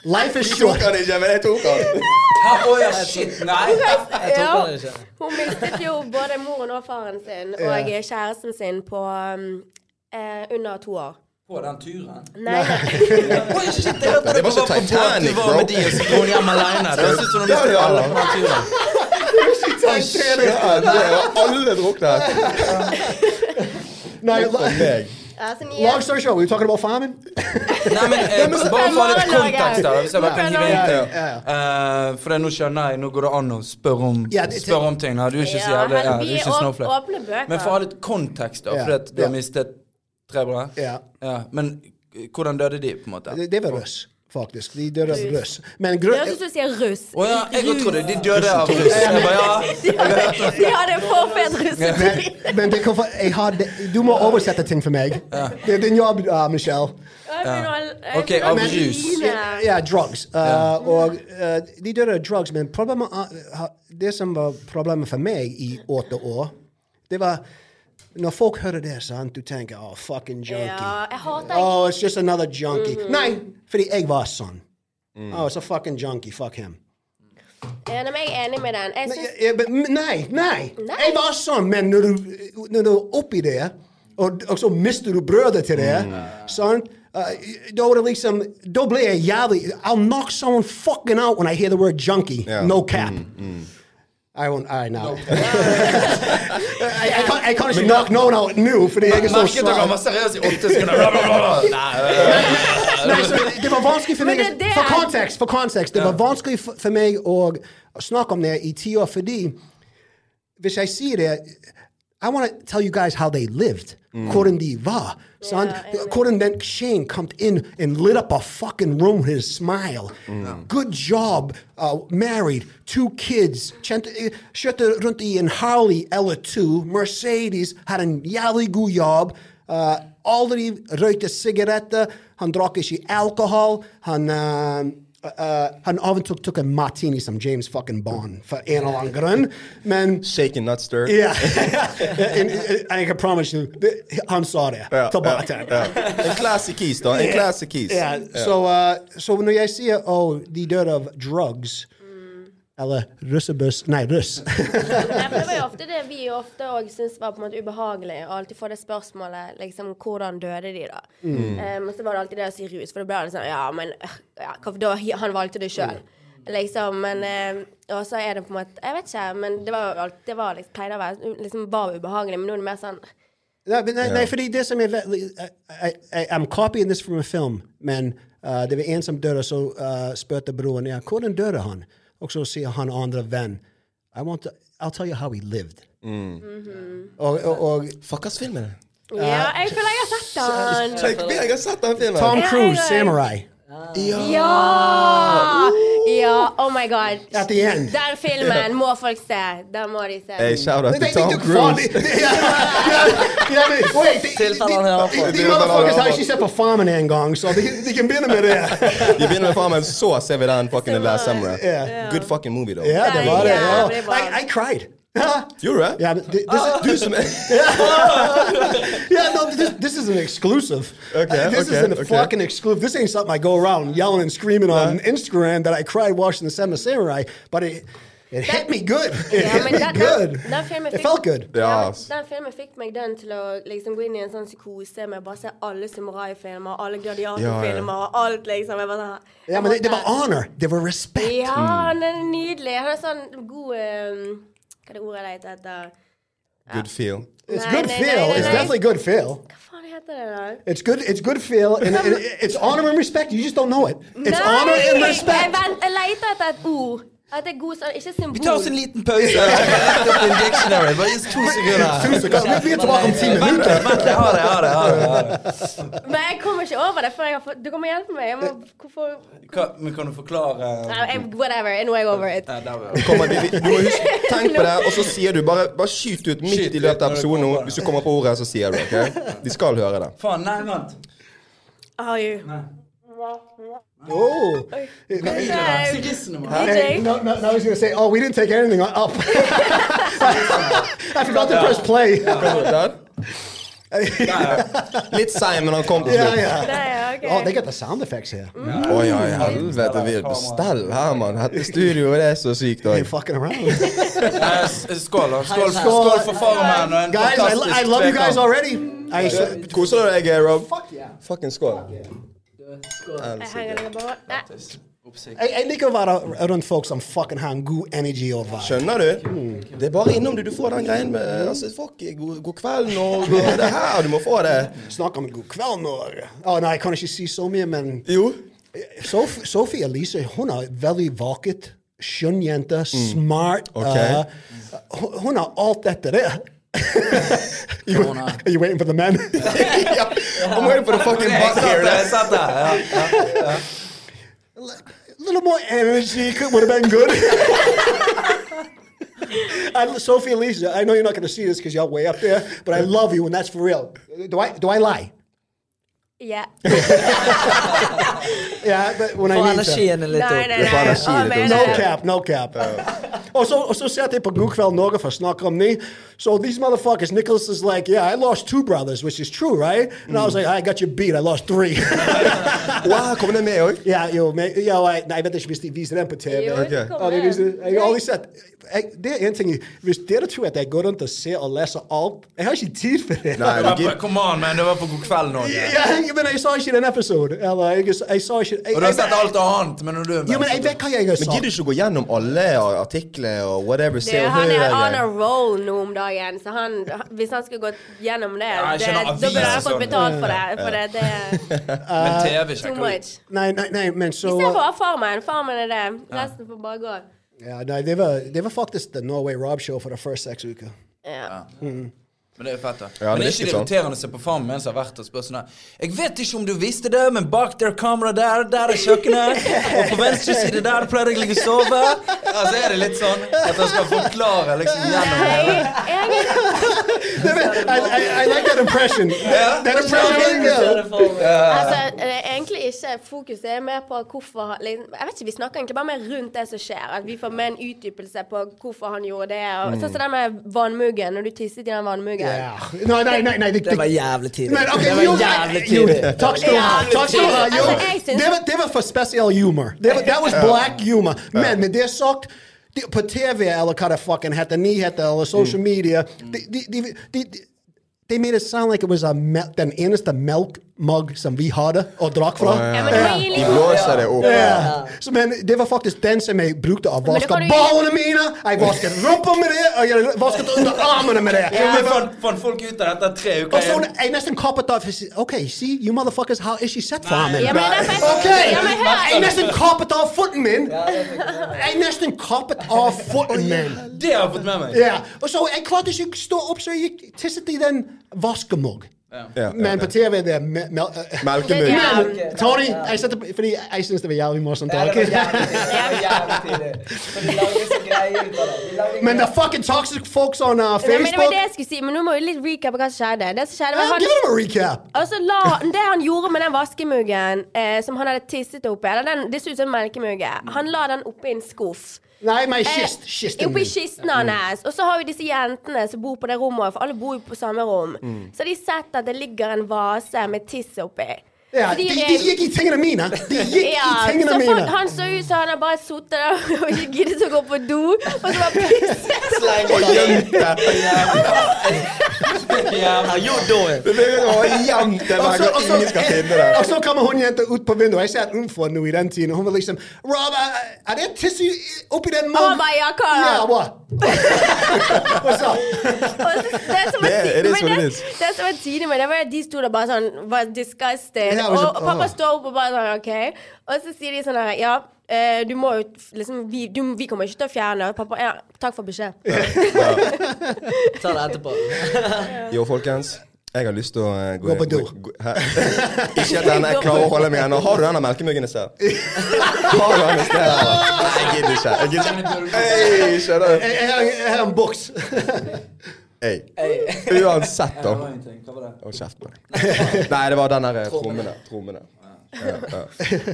life is short. Jeg tok den ikke, men jeg tok den. Ta å ja, shit, nei! Jeg tok den ikke. Hun mistet jo både moren og faren sin og kjæresten sin på um, eh, under to år. På den turen. Nei. Oi, shit, jeg hørte Det var så Titanic, bro. med de, og så dro de hjem alene. Det høres ut som Det de alle alle. på den turen. Det var alle druknet. Nei, Long story short, were you talking about farming. Nei, men eh, Bare for litt kontekst, da. Hvis jeg bare kan hive inn. Eh, for det, nå skjønner jeg, nå går det an å spørre om, spør om ting. Du er ikke så jævlig ja, du er ikke snowflake. Men for å ha litt kontekst, da. For at du har mistet tre brødre. Ja. Ja. Men hvordan døde de, på en måte? Det, det var russ, faktisk. De døde av Russ. Men Men Det grunn... høres ut som du sier russ. Å ja, jeg trodde de døde av russ. Jeg bare, ja. De hadde, de hadde for. Men, men du må oversette ting for meg. Det er din jobb, uh, Michelle. Ok, av rus. Ja, ja, drugs. Uh, Og uh, de døde av drugs, men problemet, uh, det som var problemet for meg i åtte år, det var når folk hører det, sant, du tenker oh, fucking junkie. Ja, jeg hater Oh, it's just another junkie. Mhm. Nei, fordi jeg var sånn. Oh, it's a fucking junkie. Fuck him. Ja, nei, men jeg er enig med den. Jeg Nei, syns ja, men- nei, nei. Nei. Jeg var sånn, men når du, når du er oppi det, og, og så mister du brødet til det, sånn, uh, da var det liksom Da ble jeg jævlig I'll knock someone fucking out when I hear the word junkie. Ja. No cap. I won't, I know. jeg, jeg, kan, jeg kan ikke knock noen out nå, fordi jeg er så Merket dere var svak. seriøs i åtte sekunder? Det var vanskelig for meg For kontekst, for kontekst Det var vanskelig for, for meg å snakke om det i ti år fordi hvis jeg sier det I want to tell you guys how they lived. Hvordan de var. sant? Hvordan den Shane kom inn and lit up a fucking room with his smile. Good job. Uh, married. Two kids. Kjente, eh, Kjørte rundt i en Harley eller to. Mercedes. Hadde en jævlig god jobb. Uh, aldri røykte sigaretter. Han drakk ikke alkohol. Han uh, uh, han av og til tok en martini som James fucking Bond, for en eller annen grunn. Men Shaken, not stirred. ja. En- en- Jeg kan promise you, det- han sa det Ja, til ja, bartenderen. ja. En classic keys, da. En classic keys. Ja, så, uh, så når jeg sier oh, de dør av drugs, eller russebuss Nei, russ. Nei, det var jo ofte det vi ofte òg syntes var på en måte ubehagelig. Og alltid få det spørsmålet liksom, hvordan døde de, da? Um, og så var det alltid det å si rus, for det ble det sånn Ja, men øh, ja, da? Han valgte det sjøl. Liksom, men um, Og så er det på en måte Jeg vet ikke, men det var jo alt, det var liksom, pleide å være liksom bare ubehagelig. Men nå er det mer sånn Nei, men nei, nei, fordi det som er veldig I- I- I'm copying this from a film, men uh, det var en som døde, så uh, spurte broren ja, hvordan døde han? Og så sier han andre venn I want to, I'll tell you how he lived. Og, og, og Fuck, hva film er det? Ja, jeg føler jeg har sett den. Check, jeg har sett den filmen. Tom Ja, Cruise, jeg- Samurai. Ja! Ja, oh my god. At the end. Den filmen må folk se. Den må de se. Hey, shout out til Tom. Cruise. Ja, ja, ja, de, motherfuckers har ikke sett på Farmen engang, så de, kan begynne med det. De begynner med farmen, så ser vi den fucking Last Summer. Good fucking movie, though. Ja, det var det. Ja. I cried. Gjorde du det? Yeah, th- this, Du som er yeah, no, this, this is an exclusive. Okay, Uh, this okay, is an okay. fucking exclusive. This ain't something I go around yelling and screaming on Instagram that I cried watching the Seven Samurai, but it it hit me good. It Ja, hit me den, good. den, den filmen It fikk, felt good. Ja, den filmen fikk meg den til å liksom gå inn i en sånn psykose med bare se alle samuraifilmer, alle gladiatorfilmer og alt, liksom. Jeg bare sånn Ja, men det, det var honor. Det var respekt. Ja, han er nydelig. Han er sånn god um, Hva er det ordet jeg leter etter? Good feel. It's Nei, good nei, feel. nei, nei, It's nei. definitely good feel. Hva faen heter det, da? It's good. It's good feel, and, and it's honor and respect. You just don't know it. It's Nei, honor and Jeg, respect. vent, jeg leter etter et ord. At det er god sånn Ikke symbol. Vi tar oss en liten pause. Bare to sekunder. Vi- er tilbake om ti minutter. vent jeg har det, har det. Men jeg kommer ikke over det før jeg har fått Du kommer hjelpe meg. Jeg må, hvorfor Hva, men kan du forklare uh, Whatever. Nå er jeg over it. Kommer, vi- vi- du må huske, tenk på det, og så sier du bare, bare skyt ut midt Skyt i løpet av episoden. nå. Hvis du kommer på ordet, så sier du ok? De skal høre det. Faen, nei, vent. Are you? Nei. Sigissene, mann. No, no, no, I was going to say, oh, we didn't take anything up. I forgot to press play. Litt sein, men han kom til yeah, slutt. yeah. Nei, ja, ok. Oh, they got the sound effects here. Å ja, i helvete. Vi er på stell her, mann. Dette studioet det er så sykt They òg. fucking around. S- Skål, da. Skål, skål for Farmen og guys, I, I love you guys already. I, Koser du deg, Rob? fuck yeah. Fucking skål. Jeg henger Jeg, jeg liker å være rundt folk som fucking har en god energy og vibe. Skjønner du? Det er bare innom du. Du får den greien med altså, fuck, god, god kveld, Norge. og Det er her du må få det. Snakk om god kveld, Norge. Oh, nei, jeg kan ikke si så mye, men Jo. Sof Sophie Elise, hun er veldig vaket, Skjønn jente. Smart. Ok. uh, hun, har alt dette der. you, are you waiting for the men? ja. I'm waiting for the fucking Jeg butt satt here. der, jeg satt der. Ja, ja. A little more energy could, would have been good. I, Sophie Elise, I know you're not going to see this because you're way up there, but I love you, and that's for real. Do I do I lie? Ja. Yeah, but when I need to. energien litt Nei, opp. nei, Det nei. jeg sier Å, det, mener No cap, no cap. og så, og så satt jeg på God kveld Norge for å snakke om ni. So these motherfuckers, Nicholas is like, yeah, I lost two brothers, which is true, right? And I was like, I got you beat, I lost three. Wow, kommer det med òg? ja, jo, men, ja, jeg, nei, jeg vet ikke hvis de viser den på TV. Jo, Ok. det kommer Ja, det, viser, jeg har Nei. aldri sett jeg, Det er en ting Hvis dere tror at jeg går rundt og ser og leser alt Jeg har ikke tid for det. Nei, Det du var på, gidder come on, man. Det var på God kveld, Norge. Ja, men jeg sa ikke den episoden. Eller jeg, jeg sa ikke jeg, Og du har jeg- sett alt annet, men når du er med Jo, men jeg vet hva jeg har Men sagt. gidder du ikke å gå gjennom alle artikler og whatever? Se Du, og han er on a roll nå om dagen, så han, hvis han skulle gått gjennom det, Ja, det da burde han fått sånn. betalt for det. For det, det er Men TV too much. Nei, nei, nei, men så I stedet for å ha Farmen. Farmen er det. Resten får bare gå. ja, nei, det, var, det var faktisk The Norway Rob Show for de første seks uker. Ja. Men det er fett, da. Ja, men det det er ikke sånn. irriterende å se på Farmen mens jeg har vært og spør sånn her Jeg vet ikke om du visste det, men bak der kameraet der, der er kjøkkenet. Og på venstre side der pleier jeg å ligge og sove. Ja, så er det litt sånn at han skal forklare liksom gjennom hele jeg, I, I, I like that impression. that impression altså, eh, egentlig ikke. Fokuset er mer på hvorfor liksom, Jeg vet ikke, Vi snakker egentlig bare mer rundt det som skjer. At vi får med en utdypelse på hvorfor han gjorde det. Og, Sånn som den med vannmuggen. Når du tisset i den vannmuggen. Ja. Nei, nei, nei, nei det, Det var jævlig tidlig. Men, ok, det var jo, jævlig jo, tidlig. Takk skal du ha. Jævlig Takk skal du ha. Jo, Altså, jeg synes- det, var, det var for spesiell humor. Det var, that was black humor. Men med det er sagt de, På TV eller hva det fucking heter, nyheter eller social mm. media de, de, de, de, de, They made it sound like it was a mel den eneste melkmugg som vi hadde og drakk fra. Ja, men det var De blåser det opp. Ja. Så, men det var faktisk den som jeg brukte å vaske ballene mine. Jeg vasket rumpa med det, og jeg vasket under armene med det. Men fant, fant folk ut av dette tre uker Og så jeg nesten kappet av OK, see, you motherfuckers har ikke sett farmen. Ja, men det derfor OK! jeg- Ja, men hør. Jeg nesten kappet av foten min. Jeg nesten kappet av foten min. Det har jeg fått med meg. Ja. Og så jeg klarte ikke å stå opp, så jeg gikk tisset i den vaskemugg. Ja, Men på TV det er me mel Melkemugg. Tony, jeg setter, fordi jeg syns det var jævlig morsomt. Ja, det var jævlig tidlig. Det Men the fucking toxic folks on uh, Facebook. men det var det jeg skulle si. Men nå må vi litt recap hva som skjedde. Det som skjedde han, Give them a recap. Altså, la, Det han gjorde med den vaskemuggen eh, som han hadde tisset oppi eller den, Det så ut som en melkemugge. Han la den oppi en skuff. Nei, men Eh, kist. Kisten Oppi min. kisten hans. Og så har vi disse jentene som bor på det rommet, for alle bor jo på samme rom. Så har de sett at det ligger en vase med tiss oppi. Ja, de, de gikk i tingene mine. De gikk Ja, i tingene så mine. han så ut som han bare sittet der og ikke giddet å gå på do, og så bare pisset. Og gjemt det Og så- gang og så- ingen skal finne det. Og så kommer hun jenta ut på vinduet. Jeg satt utenfor nå i den tiden. og Hun var liksom Rob, er- det tiss i- oppi den bare ja, hva Hva sa what? What's up? Og det er. Det som var tidlig med det, var at de sto der bare sånn var disgusted. Og, og pappa står opp og bare sånn OK. Og så sier de sånn her Ja, eh, du må jo liksom vi, du, vi kommer ikke til å fjerne. Og pappa ja, takk for beskjed. Ta det etterpå. Jo, folkens. Jeg har lyst til å eh, Gå på do. gå-? Ikke at denne jeg klarer å holde meg ennå. Har du denne melkemuggen i sted? Har du den i sted? Nei, jeg gidder ikke. Jeg gidder ikke. Jeg, jeg har en boks. Hei. Uansett, da. Hold kjeft på deg. Nei, det var den der trommene. trommene. Ja, ja.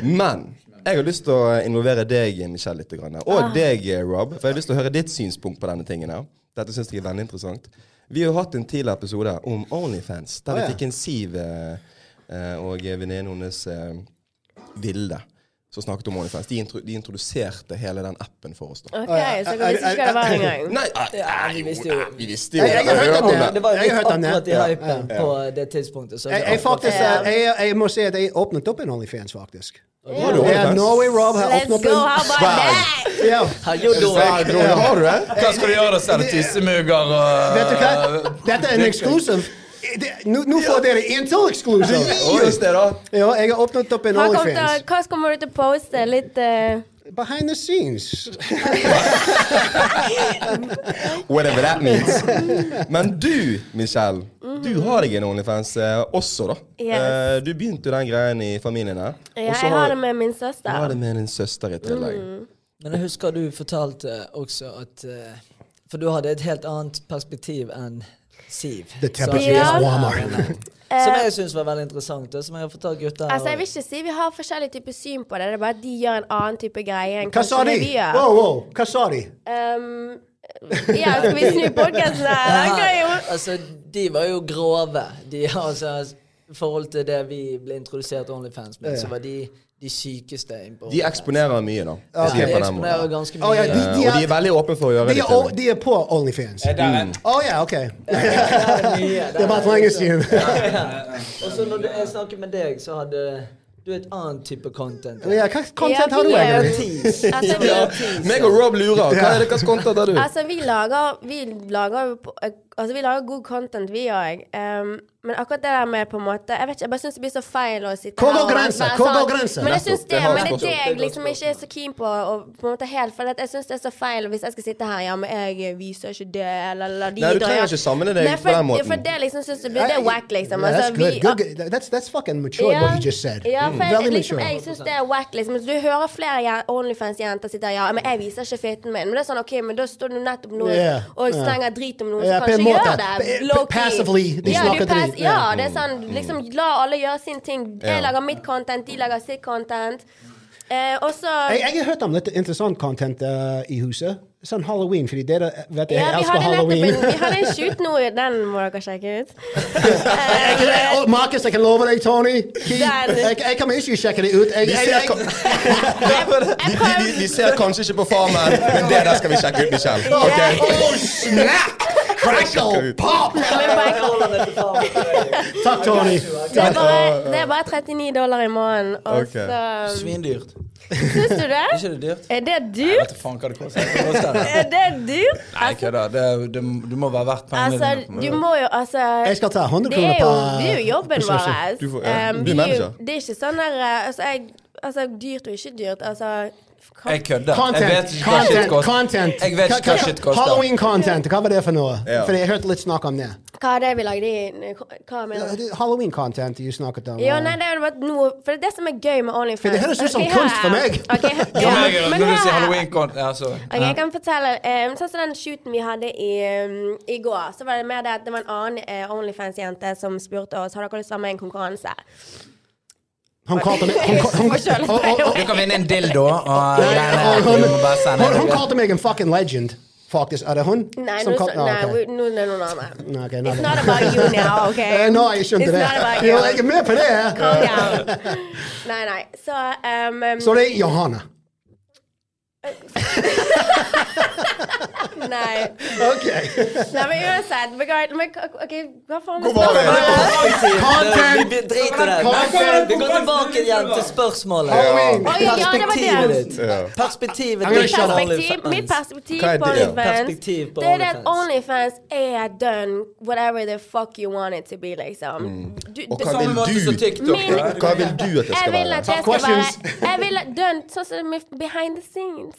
Men jeg har lyst til å involvere deg, Michelle, litt. grann. Og deg, Rob. For jeg har lyst til å høre ditt synspunkt på denne tingen. her. Dette syns jeg er veldig interessant. Vi har hatt en tidligere episode om Onlyfans, der vi fikk en Siv eh, eh, og venninnen hennes eh, Vilde som snakket om Onlyfans. De, intro, de introduserte hele den appen for oss. da. OK, så dere visste ikke hva det var engang. Nei, Ja, vi visste jo vi visste jo Jeg- hørte har hørt om det. Det var jo akkurat i hypen på det tidspunktet. Så Jeg, faktisk, eh, jeg, jeg må si at jeg åpnet opp en Onlyfans, faktisk. Ja, Norway Rob har åpnet opp en Har du det? Hva skal du gjøre da? Selge tissemugger og Vet du hva? Dette er en exclusive. Det- Nå nå får dere en til. Gi oss det, da. Ja, jeg har åpnet opp en OnlyFans. Hva kommer du til å poste? Litt uh... Behind the scenes. Whatever that means. Men du, Michelle, du har deg en OnlyFans eh, også, da. Yes. Eh, du begynte jo den greien i familien her. Ja, jeg har det med min søster. Du har det med din søster i tillegg. Men jeg husker du fortalte også at eh, For du hadde et helt annet perspektiv enn Siv. The temperature is Som- warmer. Som jeg syns var veldig interessant, som jeg har fortalt gutta. Altså, jeg vil ikke si vi har forskjellig type syn på det. Det er bare at de gjør en annen type greie enn Hva sa de? Wow, wow. Hva sa de? Um, ja, skal vi snu podkasten her? Altså, de var jo grove. De, altså, I forhold til det vi ble introdusert OnlyFans med, så var de de sykeste De eksponerer mye, da. Ja, de eksponerer ganske Å, ja, mye. de- er, Og de er veldig åpne for å gjøre De det. er, til de er på OnlyFans. Å mm. Å ja, OK. Det er bare for er lenge siden. Og så når jeg snakker med deg, så hadde du et annet type content. Ja, hva content Ja, har du er- egentlig? Altså, Ja. Meg og Rob lurer. Hva er det hva content har du? altså, vi lager Vi lager Altså, vi lager god content, vi òg. Um, men akkurat det der med på en måte Jeg vet ikke, jeg bare syns det blir så feil å sitte Hvor går grensa? Hvor går sånn. grensa? Men jeg syns det det, men det er det jeg liksom ikke er så keen på. Og på en måte helt For jeg syns det er så feil hvis jeg skal sitte her Ja, men jeg viser ikke det, eller la de Nei, du trenger ikke sammenligne deg på den måten. For det liksom syns jeg blir Det er wack, liksom. Yeah, that's Altså, good. vi- good. good. That's, that's fucking mature, what you just said. Ja, for jeg, Veldig liksom, jeg syns det er wack, liksom. Du hører flere Onlyfans-jenter sitte her Ja, men jeg viser ikke fitten min. Men det er sånn, OK, men da står du nettopp nå Ja, og stenger slenger drit om noen Ja, som på en måte. det. Passively, de ja, snakker du Ja, det er sånn liksom La alle gjøre sin ting. Jeg lager mitt content, de lager sitt content. Eh, også, Jeg, jeg har hørt om litt interessant content uh, i huset. Sånn halloween, fordi dere vet jeg ja, jeg elsker halloween. en, vi hadde en shoot nå, den må dere sjekke ut. uh, Markus, jeg kan love deg, Tony. Jeg, jeg kan ikke sjekke det ut. Jeg, Vi jeg, ser, vi, vi, ser kanskje ikke på Farmen, men det der skal vi sjekke ut, Michelle. selv. oh, snack! Crackle! Pop! Takk, Tony. Det er bare, det er bare 39 dollar i måneden. Og Ok. Svindyrt. Syns du det? Er ikke det dyrt? Er det Jeg dyrt? vet faen hva det koster. Det? Er det dyrt? Nei, kødda. Det, det, du må være verdt pengene Altså, dine. du må jo altså Jeg skal ta 100 Det er kroner på det er jo jobben vår. Du ja. Um, Du manager. Det er ikke sånn der uh, Altså, jeg, altså dyrt og ikke dyrt. Altså Jeg kødder. Jeg Content, vet ikke hva shit koster. content. Jeg vet ikke hva shit koster. Halloween-content, hva var det for noe? Ja. Fordi jeg hørte litt snakk om det. Hva er det vi lagde i Hva mener du? Halloween-content du snakket om. Ja, nei, det er bare noe For det som er gøy med OnlyFans. For det høres ut som kunst for meg. Okay, Ja, ja, men, men, halloween-kont ja, så. Ok, jeg kan fortelle um, Sånn som den shooten vi hadde i, um, i går, så var det mer det at det var en annen uh, Onlyfans-jente som spurte oss Har dere lyst til å være med i en konkurranse. Han kalte meg han, han, han, Du kan vinne en dildo, og Nei, han- kalte meg en fucking legend, faktisk. Er det hun? Nei, som nå, kal- så- nei okay. er det noen andre. Nei, It's not about you now, OK? Eh, Nå har jeg skjønt det. jeg er med på det. Calm down. Nei, nei. Så um, um, Så det er Johanna. Nei. Ok. nei, men uansett begreit, men, OK, hva faen Hvor var det? Content! Vi driter i det. Vi går tilbake igjen til spørsmålet. Perspektivet ditt. Perspektivet ditt. Perspektiv, mitt perspektiv er på? OnlyFans Det er at OnlyFans. OnlyFans er done whatever the fuck you want it to be, liksom. Du, Og hva vil du? Hva vil du at det jeg skal vil være? at det skal være Jeg vil sånn som behind the scenes.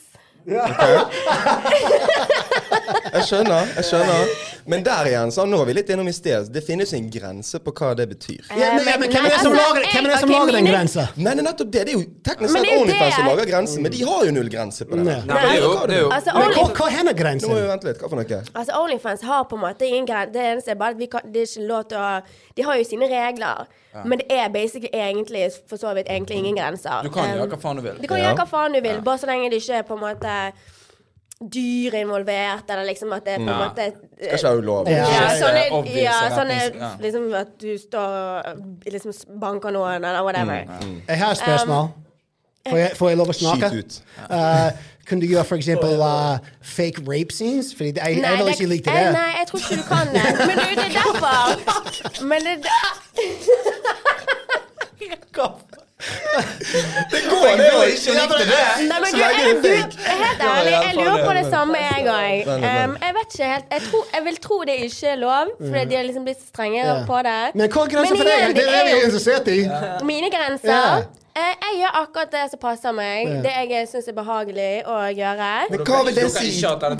Jeg skjønner, jeg skjønner. Men der igjen, så nå er vi litt innom i sted. Det finnes en grense på hva det betyr. Ja, men, ja, men hvem er det som lager, altså, hvem er det som jeg- lager den grensa? Nei, det er nettopp det. Det er jo teknisk sett OnlyFans som lager grensen, men de har jo null grense på det. Nei. Nei, men det jo, det jo Altså, Men hva, hender grensen? Nå må vi vente litt. Hva for noe? altså Onlyfans har på en måte ingen grense. Det eneste er bare at vi kan, det er ikke lov til å De har jo sine regler, men det er basically egentlig for så vidt egentlig ingen grenser. Du kan Um, gjøre hva faen du vil. Du kan gjøre hva faen du vil, bare så lenge det ikke er på en måte dyr involvert, eller liksom at det er på en måte måte Skal ikke være ulovlig. Ja. sånn ja, sånn sånne liksom at du står og liksom banker noen, eller whatever. Jeg har et spørsmål. Får jeg, får jeg lov å snakke? Skyt ut. Uh, kan du gjøre for eksempel uh, fake rape scenes? Fordi jeg, jeg vil ikke like eh, det. Nei, jeg tror ikke du kan det. Men du, det er derfor. Men det Det går, jo ikke. Nei, men du, jeg, er du, helt ærlig, jeg lurer på det. det samme, jeg òg. Um, jeg vet ikke helt jeg, tror, jeg vil tro det ikke er lov, fordi de har liksom blitt strengere på det. Men hva er grensen for deg? Det er vi interessert i. mine grenser. Eh, Jeg gjør akkurat det som passer meg. Det jeg syns er behagelig å gjøre. Men hva vil det si?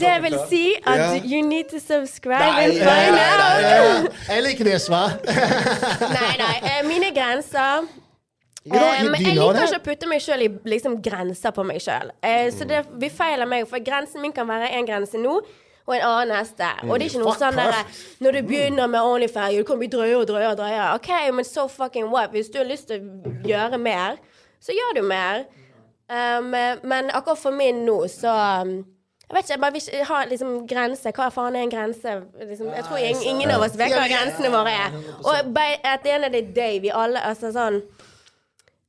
Det vil si at Ja. you need to subscribe Nei, and find out. Jeg liker det, svar. Nei, nei. eh, Mine grenser Eh, men jeg liker ikke å putte meg sjøl i liksom, grenser på meg sjøl. så det vi feiler meg, for grensen min kan være en grense nå. Og en annen neste. Og det er ikke noe sånn der. Når du begynner med OnlyFans, du kan bli drøyere og drøyere. og drøyere. OK, men so fucking what? Hvis du har lyst til å gjøre mer, så gjør du mer. Um, men akkurat for min nå, så um, Jeg vet ikke, jeg bare vil ikke ha liksom grense. Hva faen er en grense? Liksom, jeg tror ingen, ingen av oss vet hva grensene våre er. Og at the end of the day, vi alle Altså sånn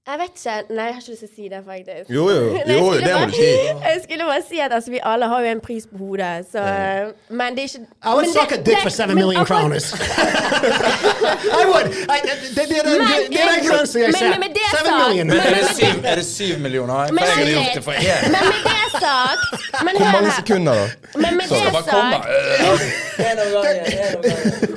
Jeg vet ikke. Nei, jeg har ikke lyst til å si det, faktisk. Jo, jo. Nei, jo det må bare- du si. Jeg skulle bare si at altså, vi alle har jo en pris på hodet, så Men det er ikke I would suck det- a dick det- for seven million kroners. I would. Det, er den grensen jeg ser. men med det Seven sagt- million. Er det syv, er det syv millioner? Men jeg har gjort det for én. Men med det sagt Men Hvor mange sekunder, da? Men med det sagt gangen.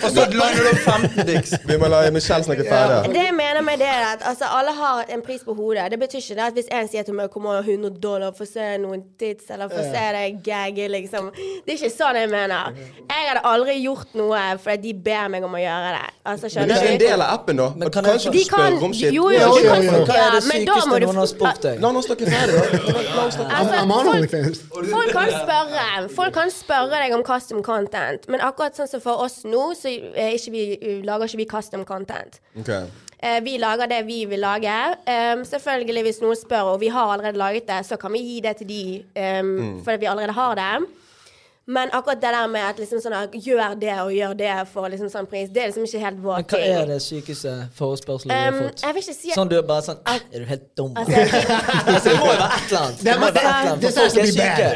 Og så lander du opp 15 dicks. Vi må la Michelle snakke ferdig. Det jeg mener med det er at altså, alle har en pris på hodet. Det betyr ikke det at hvis en sier til meg kommer 100 dollar for å se noen tits, eller for å se deg gagge, liksom. Det er ikke sånn jeg mener. Jeg hadde aldri gjort noe fordi de ber meg om å gjøre det. Altså, Men det er en del av appen, da? Men kan kanskje du kan spør om shit? Jo, jo, Jo, jo, jo. Hva er det men da må sykeste du noen har spurt deg? La oss snakke ferdig, da. La oss snakke. I'm on folk- kan spørre Folk kan spørre deg om custom content, men akkurat sånn som for oss nå, så er ikke vi, lager ikke vi custom content. Ok. Eh, vi lager det vi vil lage. Selvfølgelig, hvis noen spør, og vi har allerede laget det, så kan vi gi det til de um, fordi vi allerede har det. Men akkurat det der med at liksom sånn gjør det og gjør det for liksom sånn pris, det er liksom ikke helt vår Men hva er det sykeste forespørselen du har Um, fått? jeg vil ikke si Sånn du er bare sånn "Æ, Er du helt dum? Altså, Altså, det må jo være et eller annet. Det må være et eller annet. For folk er syke.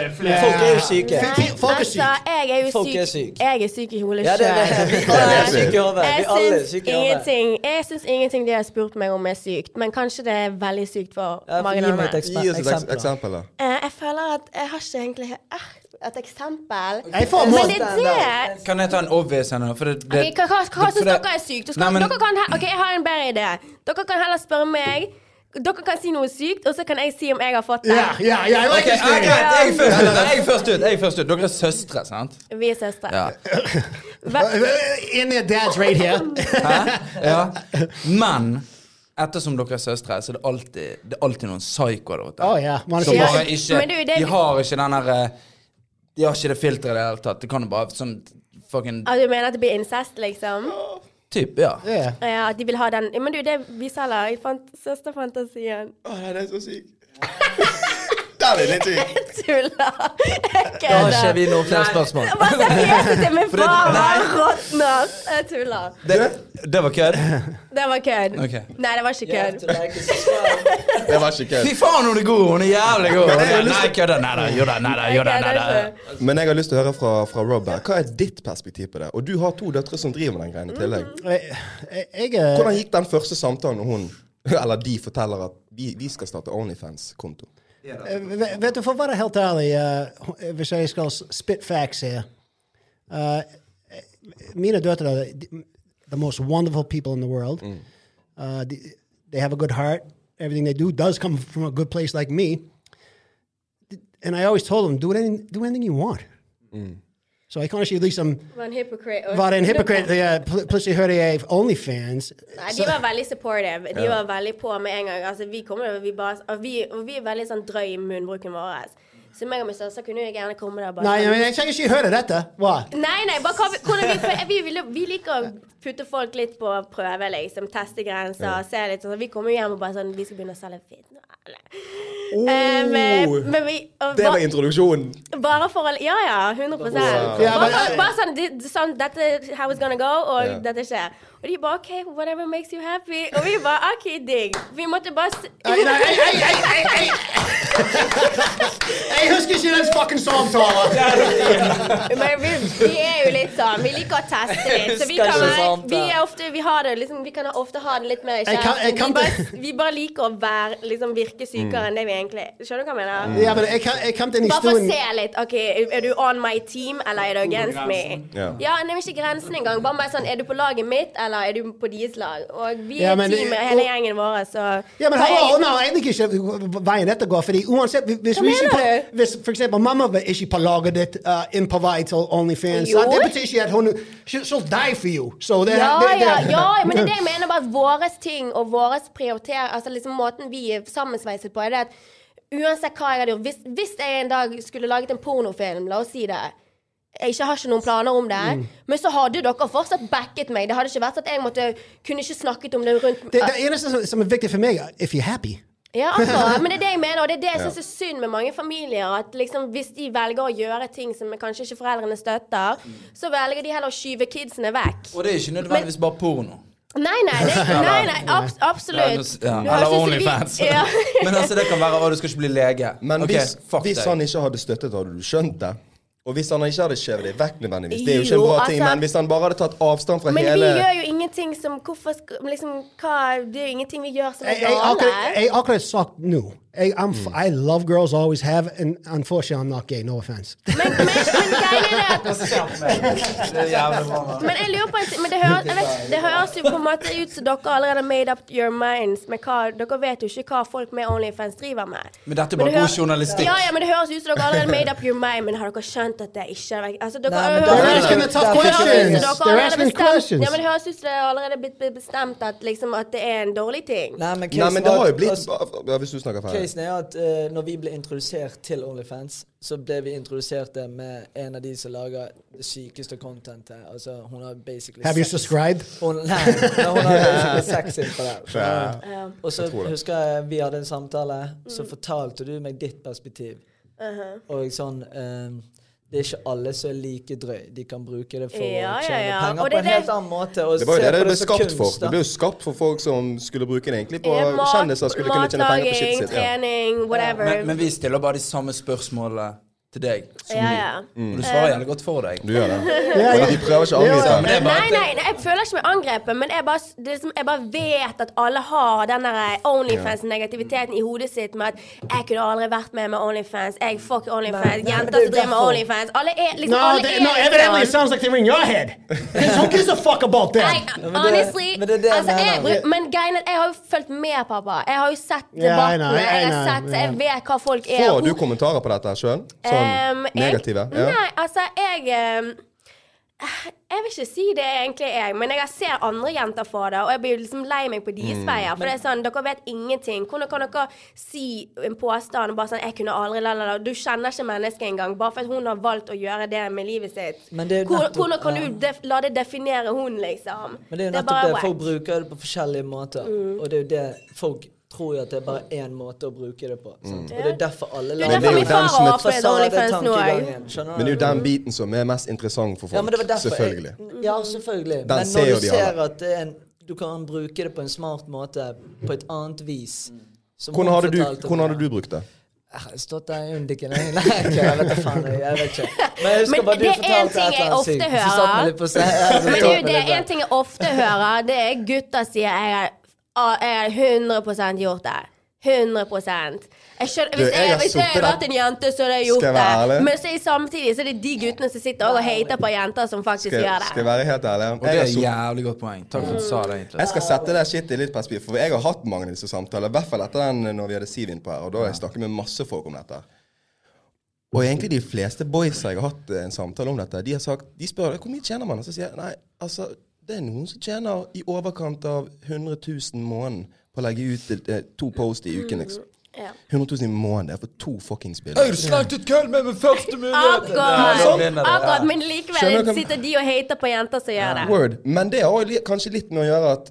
Folk er jo syke. Folk er syke. syk. jeg er jo Folk syk. er syk. Jeg er syk i hodet sjøl. Er syke i Jeg syns ingenting Jeg syns ingenting de har spurt meg om er sykt, men kanskje det er veldig sykt for mange Gi meg andre. et Gi oss et eksempel. da. eksempel, da. Eh, jeg føler at jeg har ikke egentlig eh, et eksempel. Jeg får Men det er det. Kan jeg ta en obvious en? da? For det, det, Ok, hva hva, hva syns dere er sykt? Dere, Nei, men- dere kan, ok, Jeg har en bedre idé. Dere kan heller spørre meg. Dere kan si noe sykt, og så kan jeg si om jeg har fått det. Ja, ja, ja, I okay, okay, ah, Jeg er først ut. Jeg er først ut. Jeg er først ut. Dere er søstre, sant? Vi er søstre. Ja. In their dad's right here. Hæ? ja. Men ettersom dere er søstre, så er det alltid, det er alltid noen psykoer der ute. Oh, yeah. Som bare ikke De har ikke den derre eh, De har ikke det filteret i det hele tatt. Det kan jo bare sånn fucking Ah, du mener at det blir incest, liksom? Typ, ja. Yeah. Ja, at de vil ha den Men du, det viser alle. Jeg fant søsterfantasien. Å, oh, det er så sykt. Der er litt sykt. Tuller. Jeg Da har ikke kødder. vi noen flere spørsmål. Hva se fjeset til min det- far, han råtner. Jeg tuller. Det, det var kødd? Det var kødd. Ok. Nei, det var ikke kødd. Det var ikke kødd. Fy faen, hun er god! Hun er jævlig god! Nei, kødda. Nei da, jo da, nei da, jo da, nei da. Men jeg har lyst til å høre fra, fra Rob her. Hva er ditt perspektiv på det? Og du har to døtre som driver med den greien i tillegg. Jeg, jeg, jeg, eh, Hvordan gikk den første samtalen når hun, eller de, forteller at vi, vi skal starte Onlyfans-konto? Eh, vet- Vet du, for å være helt ærlig, eh, hvis jeg skal spit facts her eh, Mine døtre er the most wonderful people in the world. Uh, they, they have a good heart. Everything they do does come from a good place like me. And I always told them, do anything, do anything you want. Så jeg kan ikke liksom Var en hypocrite. Var en hypocrite jeg pl plutselig hørte jeg Onlyfans. Nei, de var veldig supportive. De var veldig på med en gang. Altså, vi, kommer, vi, bare, og vi, og vi er veldig sånn drøy i munnbruken vår. Så meg og min søster kunne jo gjerne komme der bare Nei, men jeg trenger ikke høre dette. Hva? Nei, nei, bare hva, vi- hvordan vi, for vi, vi, vi liker å putte folk litt på prøve, liksom. Teste grenser. Se litt sånn. Vi kommer jo hjem og bare sånn Vi skal begynne å selge fit Oh? Eh, men, vi og Det var introduksjonen. Bare for å Ja, ja. 100 Wow. Ja, bare, men- bare sånn, det, sånn Dette how it's gonna go, og Ja. dette skjer. Og de bare OK, whatever makes you happy. Og vi bare OK, digg. Vi måtte bare Nei, Nei, nei, nei, nei, ei, ei, ei. Jeg husker ikke den fucking samtalen! Men vi, vi er jo litt sånn Vi liker å teste litt. Så vi kan, være- vi er ofte Vi har det liksom Vi kan ofte ha det litt mer i kan Vi, bare- vi bare liker å være Liksom virke sykere enn det vi egentlig Skjønner du hva jeg mener? Ja, men jeg kan, jeg kan den Bare for å se litt. OK, er du on my team, eller er du against me? Ja. Ja, nei, ikke grensen engang. Bare bare sånn Er du på laget mitt, eller er du på deres lag? Og vi er Ja, men- teamet, hele gjengen vår, så Ja, men jeg- hallo, egentlig ikke veien dette går, fordi uansett hvis, vi ikke hvis for eksempel mamma var ikke på laget ditt uh, inn på vei til OnlyFans, Jo. det betyr ikke at hun she'll die for you. So det, Ja, det, det, ja, ja, men det er det jeg mener bare våre ting og våre prioriteringer Altså liksom måten vi er sammensveiset på, er det at uansett hva jeg hadde gjort Hvis, hvis jeg en dag skulle laget en pornofilm, la oss si det jeg ikke har ikke noen planer om det, Mm. men så hadde dere fortsatt backet meg. Det hadde ikke vært at jeg måtte kunne ikke snakket om det rundt det, det eneste som, som er viktig for meg, er if you're happy. Ja, altså, Men det er det jeg mener, og det er det jeg syns er synd med mange familier. At liksom hvis de velger å gjøre ting som kanskje ikke foreldrene støtter, så velger de heller å skyve kidsene vekk. Og det er ikke nødvendigvis bare porno. Nei, nei, det, nei, nei abs absolutt. ja. Eller vi- Onlyfans. Ja. Men altså, det kan være Å, du skal ikke bli lege. Men okay, hvis, hvis han ikke hadde støttet, hadde du skjønt det? Og hvis han ikke hadde skjevet det vekk nødvendigvis, det er jo ikke en Jo, bra ting, altså- men hvis han bare hadde tatt avstand fra Men vi gjør jo ingenting som Hvorfor liksom hva, Det er jo ingenting vi gjør som er Jeg, jeg, har jeg akkurat sagt nå. Jeg, I'm, f- I love girls, always have, and unfortunately I'm not gay, no offense. Men, jeg lurer på en ting Men det høres, jeg vet, det høres jo på en måte ut som dere allerede har made up your minds med hva Dere vet jo ikke hva folk med Onlyfans driver med. Men dette er bare god journalistikk. Ja, ja, men det høres ut som dere allerede made up your mind, men har dere skjønt at det ikke er altså, dere, Nei, men det høres- ut som questions. dere allerede bestemt- Ja, men det høres ut som det er allerede blitt bestemt at, liksom, at det er en dårlig ting. Nei, men Nei, men det har jo blitt hvis du snakker ferdig. Casen er at uh, når vi ble introdusert til Onlyfans, så ble vi introdusert det med en av de som lager det sykeste contentet. Altså, hun har basically Have you subscribed? Hun, nei, men hun har basically sex innpå der. Ja. Og så jeg husker jeg vi hadde en samtale, Mm. så fortalte du meg ditt perspektiv. Uh-huh. Og sånn ehm, Det er ikke alle som er like drøy. De kan bruke det for Ja, å tjene ja. penger på en helt annen måte. Og Det var jo det det ble skapt for. kunst, da. Det ble jo skapt for folk som skulle bruke det egentlig på Eh, kjendiser skulle kunne tjene penger på sitt. Trening, whatever. Men, men vi stiller bare de samme spørsmålene til deg. Som ja, ja. Og du svarer jævlig godt for deg. Du gjør det. Ja, ja. de prøver ikke å Ja, angripe. ja. Bare Nei, nei, nei, jeg føler ikke meg angrepet, men jeg bare, det er jeg bare vet at alle har den Onlyfans-negativiteten i hodet sitt med at 'jeg kunne aldri vært med med Onlyfans', 'jeg fuck Onlyfans', Nei, jenter er som driver med. Onlyfans Alle er liksom No, alle they, er no, evidently it liksom- sounds like they're in your head. Who gives a fuck about that? Nei, men honestly men det er altså, jeg, Men greien er jeg har jo fulgt med, pappa. Jeg har jo sett Ja, I debattene. know, I Jeg har sett, jeg vet hva folk er. Får du kommentarer på dette sjøl? Sånn Jeg- negative? Ja. Nei, altså, jeg Jeg vil ikke si det egentlig, jeg, men jeg ser andre jenter få det, og jeg blir liksom lei meg på deres Mm. veier. For det er sånn, dere vet ingenting. Hvordan kan dere si en påstand bare sånn 'Jeg kunne aldri la. Du kjenner ikke mennesket engang, bare for at hun har valgt å gjøre det med livet sitt. Men det er jo nettopp- Hvordan kan du def la det definere hun, liksom? Men det er jo nettopp bare det. Folk bruker det på forskjellige måter. Mm. Og det er jo det folk tror jo at det er bare én måte å bruke det på. Sant? Og det er derfor alle Det er Men det er jo den som er Fasadetankegangen. Men det er jo den biten som er mest interessant for folk. Ja, men det var derfor Selvfølgelig. Jeg, ja, selvfølgelig. Den men når du ser alle. at det er en, du kan bruke det på en smart måte, på et annet vis som Hvordan hadde, du, hvordan hadde du brukt det? Jeg har stått der i undiken Nei, ikke, jeg vet da faen. Jeg, jeg vet ikke. Men jeg husker bare du det en fortalte et jeg eller annet sykt. Så satt vi litt på seg. Men du, det er en ting jeg ofte hører, det er gutter sier jeg er, ah, jeg har 100 gjort det. 100 jeg skjønner, Du, Hvis jeg hvis jeg hadde vært en jente, så hadde jeg gjort jeg det. Men så samtidig så er det de guttene som sitter og hater på jenter som faktisk Skal, gjør det. skal jeg være helt ærlig? Og det er et jævlig godt poeng. Takk for at du sa det, egentlig. jeg skal sette det shit i litt perspektiv, for jeg har hatt mange av disse samtaler. I hvert fall etter den når vi hadde Siv innpå her, og da har jeg snakket med masse folk om dette. Og egentlig de fleste boysa jeg har hatt eh, en samtale om dette, de har sagt De spør hvor mye tjener man, og så sier jeg nei, altså det er noen som tjener i overkant av 100 000 måneden på å legge ut eh, to post i uken. Liksom. Ja. 100 000 i måneden det er for to fuckings med første mulighet? Vinner det. akkurat, men likevel sitter de og hater på jenter som gjør det. Word. Men det har kanskje litt med å gjøre at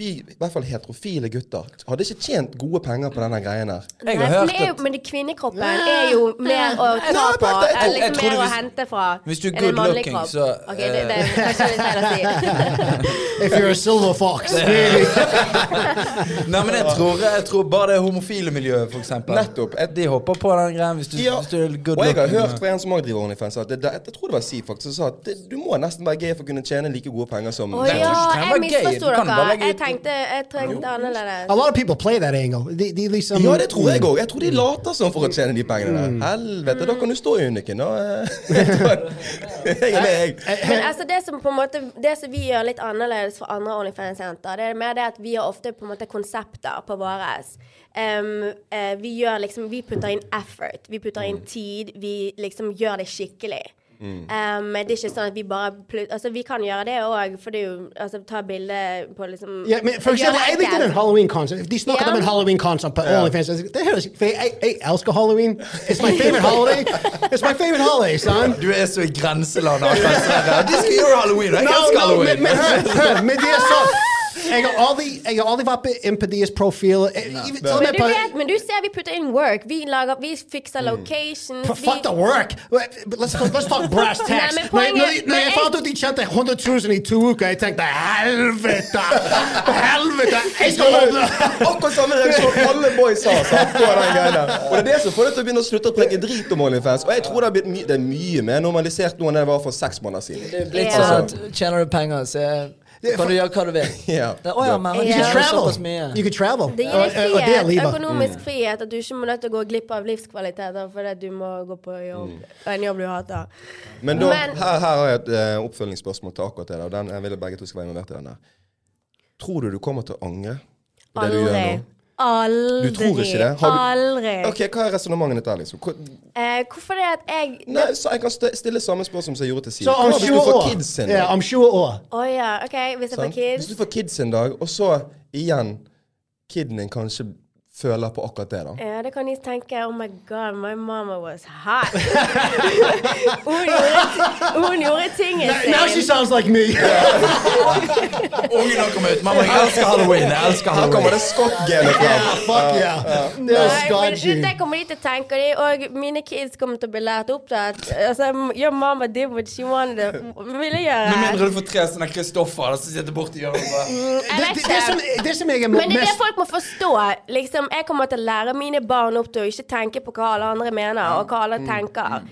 vi, i hvert fall heterofile gutter, hadde ikke tjent gode penger på denne greien her. Jeg Nei, har for hørt det er jo, Men kvinnekroppen er jo mer å ta på men det- jeg liksom mer å hente fra hvis du er good looking, kropp. så, Ok, det, det eh, er kanskje litt feil å si. If you're a silver fox. Nei, men jeg tror, jeg tror bare det homofile miljøet, for eksempel. Nettopp. Jeg- De hopper på den greien hvis du, Ja. hvis du er good Og jeg har hørt fra en som også driver OnlyFans, at det, det, jeg tror det var Siv faktisk, som sa at det, du må nesten være gay for å kunne tjene like gode penger som oh, ja, jeg misforsto dere. Legge Jeg trengte annerledes. A lot of people play that angle. De, de liksom, Ja, det tror jeg òg. Jeg tror de later som for å tjene de pengene der. Helvete, da kan du stå i uniken. Eh, jeg er med, jeg. Men altså det som på en måte Det som vi gjør litt annerledes for andre OnlyFans-jenter, det er mer det at vi har ofte på en måte konsepter på våres. Um, uh, vi gjør liksom Vi putter inn effort. Vi putter inn tid. Vi liksom gjør det skikkelig. Um, det er ikke sånn at vi bare Altså, vi kan gjøre det òg, for det er jo Altså, ta bilde på liksom Ja, men for eksempel, jeg likte den Halloween-konsert. De snakket yeah. om en Halloween-konsert på OnlyFans. Det høres jeg, jeg elsker Halloween. It's my favorite holiday. It's my favorite holiday, son. Du er så i grenseland. akkurat. De skal gjøre halloween, jeg No, elsker no, halloween. men hør, hør, men det er sånn jeg har aldri, jeg har aldri vært inn på deres profil. Even- til Men du, på- vet, men du ser vi putter inn work. Vi, lager, vi fikser locations. F- Fuck the work! Let's, let's talk brass tax. Nei, men Når, poenget- når, når jeg fant ut de tjente 100 000 i to uker, jeg tenkte helvete! Helvete! Jeg skal åpne Akkurat samme reaksjon alle boys har sant, på den. Og det er det som får deg til å begynne å slutte å preke drit om OnlyFans. Og jeg tror det, har blitt my det er mye mer normalisert nå enn det var for seks måneder siden. Det er blitt Ja. sånn at tjener du penger, så kan du gjøre hva du vil. yeah. Det, ja, men yeah. You can travel. You can travel. Det gir deg frihet, økonomisk Mm. frihet, at du ikke må nødt til å gå glipp av livskvaliteter fordi du må gå på jobb, en jobb du hater. Men da, Men- her, her har jeg et uh, oppfølgingsspørsmål til akkurat det. der. Den, jeg vil begge to skal være involvert i den der. Tror du du kommer til å angre på det du gjør Aldri. nå? Aldri. Du tror ikke det? Har du- Aldri. Ok, Hva er resonnementet ditt der, liksom? Hvor, Eh, hvorfor det at jeg nei, så Jeg kan stille samme spørsmål som jeg gjorde til Siv. Så om Hva hvis 20 du får år kids en dag? om 20 år. Å ja, OK, hvis jeg får kids Hvis du får kids en dag, og så igjen kiden din kanskje føler på akkurat det, da. Ja, det kan de tenke Oh my god, my mama was hot. hun, gjorde, hun gjorde tingen Now she sounds like me. Ungen har kommet ut. Mamma, jeg elsker halloween. Jeg elsker Her kommer halloween. det Scott-genet fram. Fuck yeah. There's Nei, men det kommer de til å tenke, og, de, og mine kids kommer til å bli lært opp til at altså, Your mama did what she wanted ville gjøre. Med mindre du får tre sånne Kristoffer som sitter borti hjørnet. Jeg Det, det, det, som, det som jeg er mest Men det er det folk må forstå. Liksom, jeg kommer til å lære mine barn opp til å ikke tenke på hva alle andre mener, og hva alle tenker.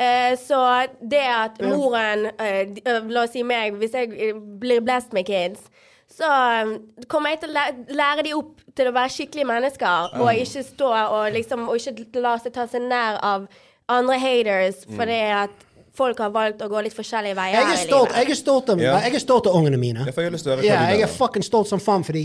Eh, så det at moren eh, eh, La oss si meg, hvis jeg eh, blir blessed med kids, så eh, kommer jeg til å lære, de opp til å være skikkelige mennesker, og ikke stå og liksom Og ikke la seg ta seg nær av andre haters fordi at folk har valgt å gå litt forskjellige veier Jeg er stolt, jeg er stolt av, Ja. jeg er stolt av ungene mine. Jeg får jo lyst til å høre Ja, jeg er fucking stolt som faen fordi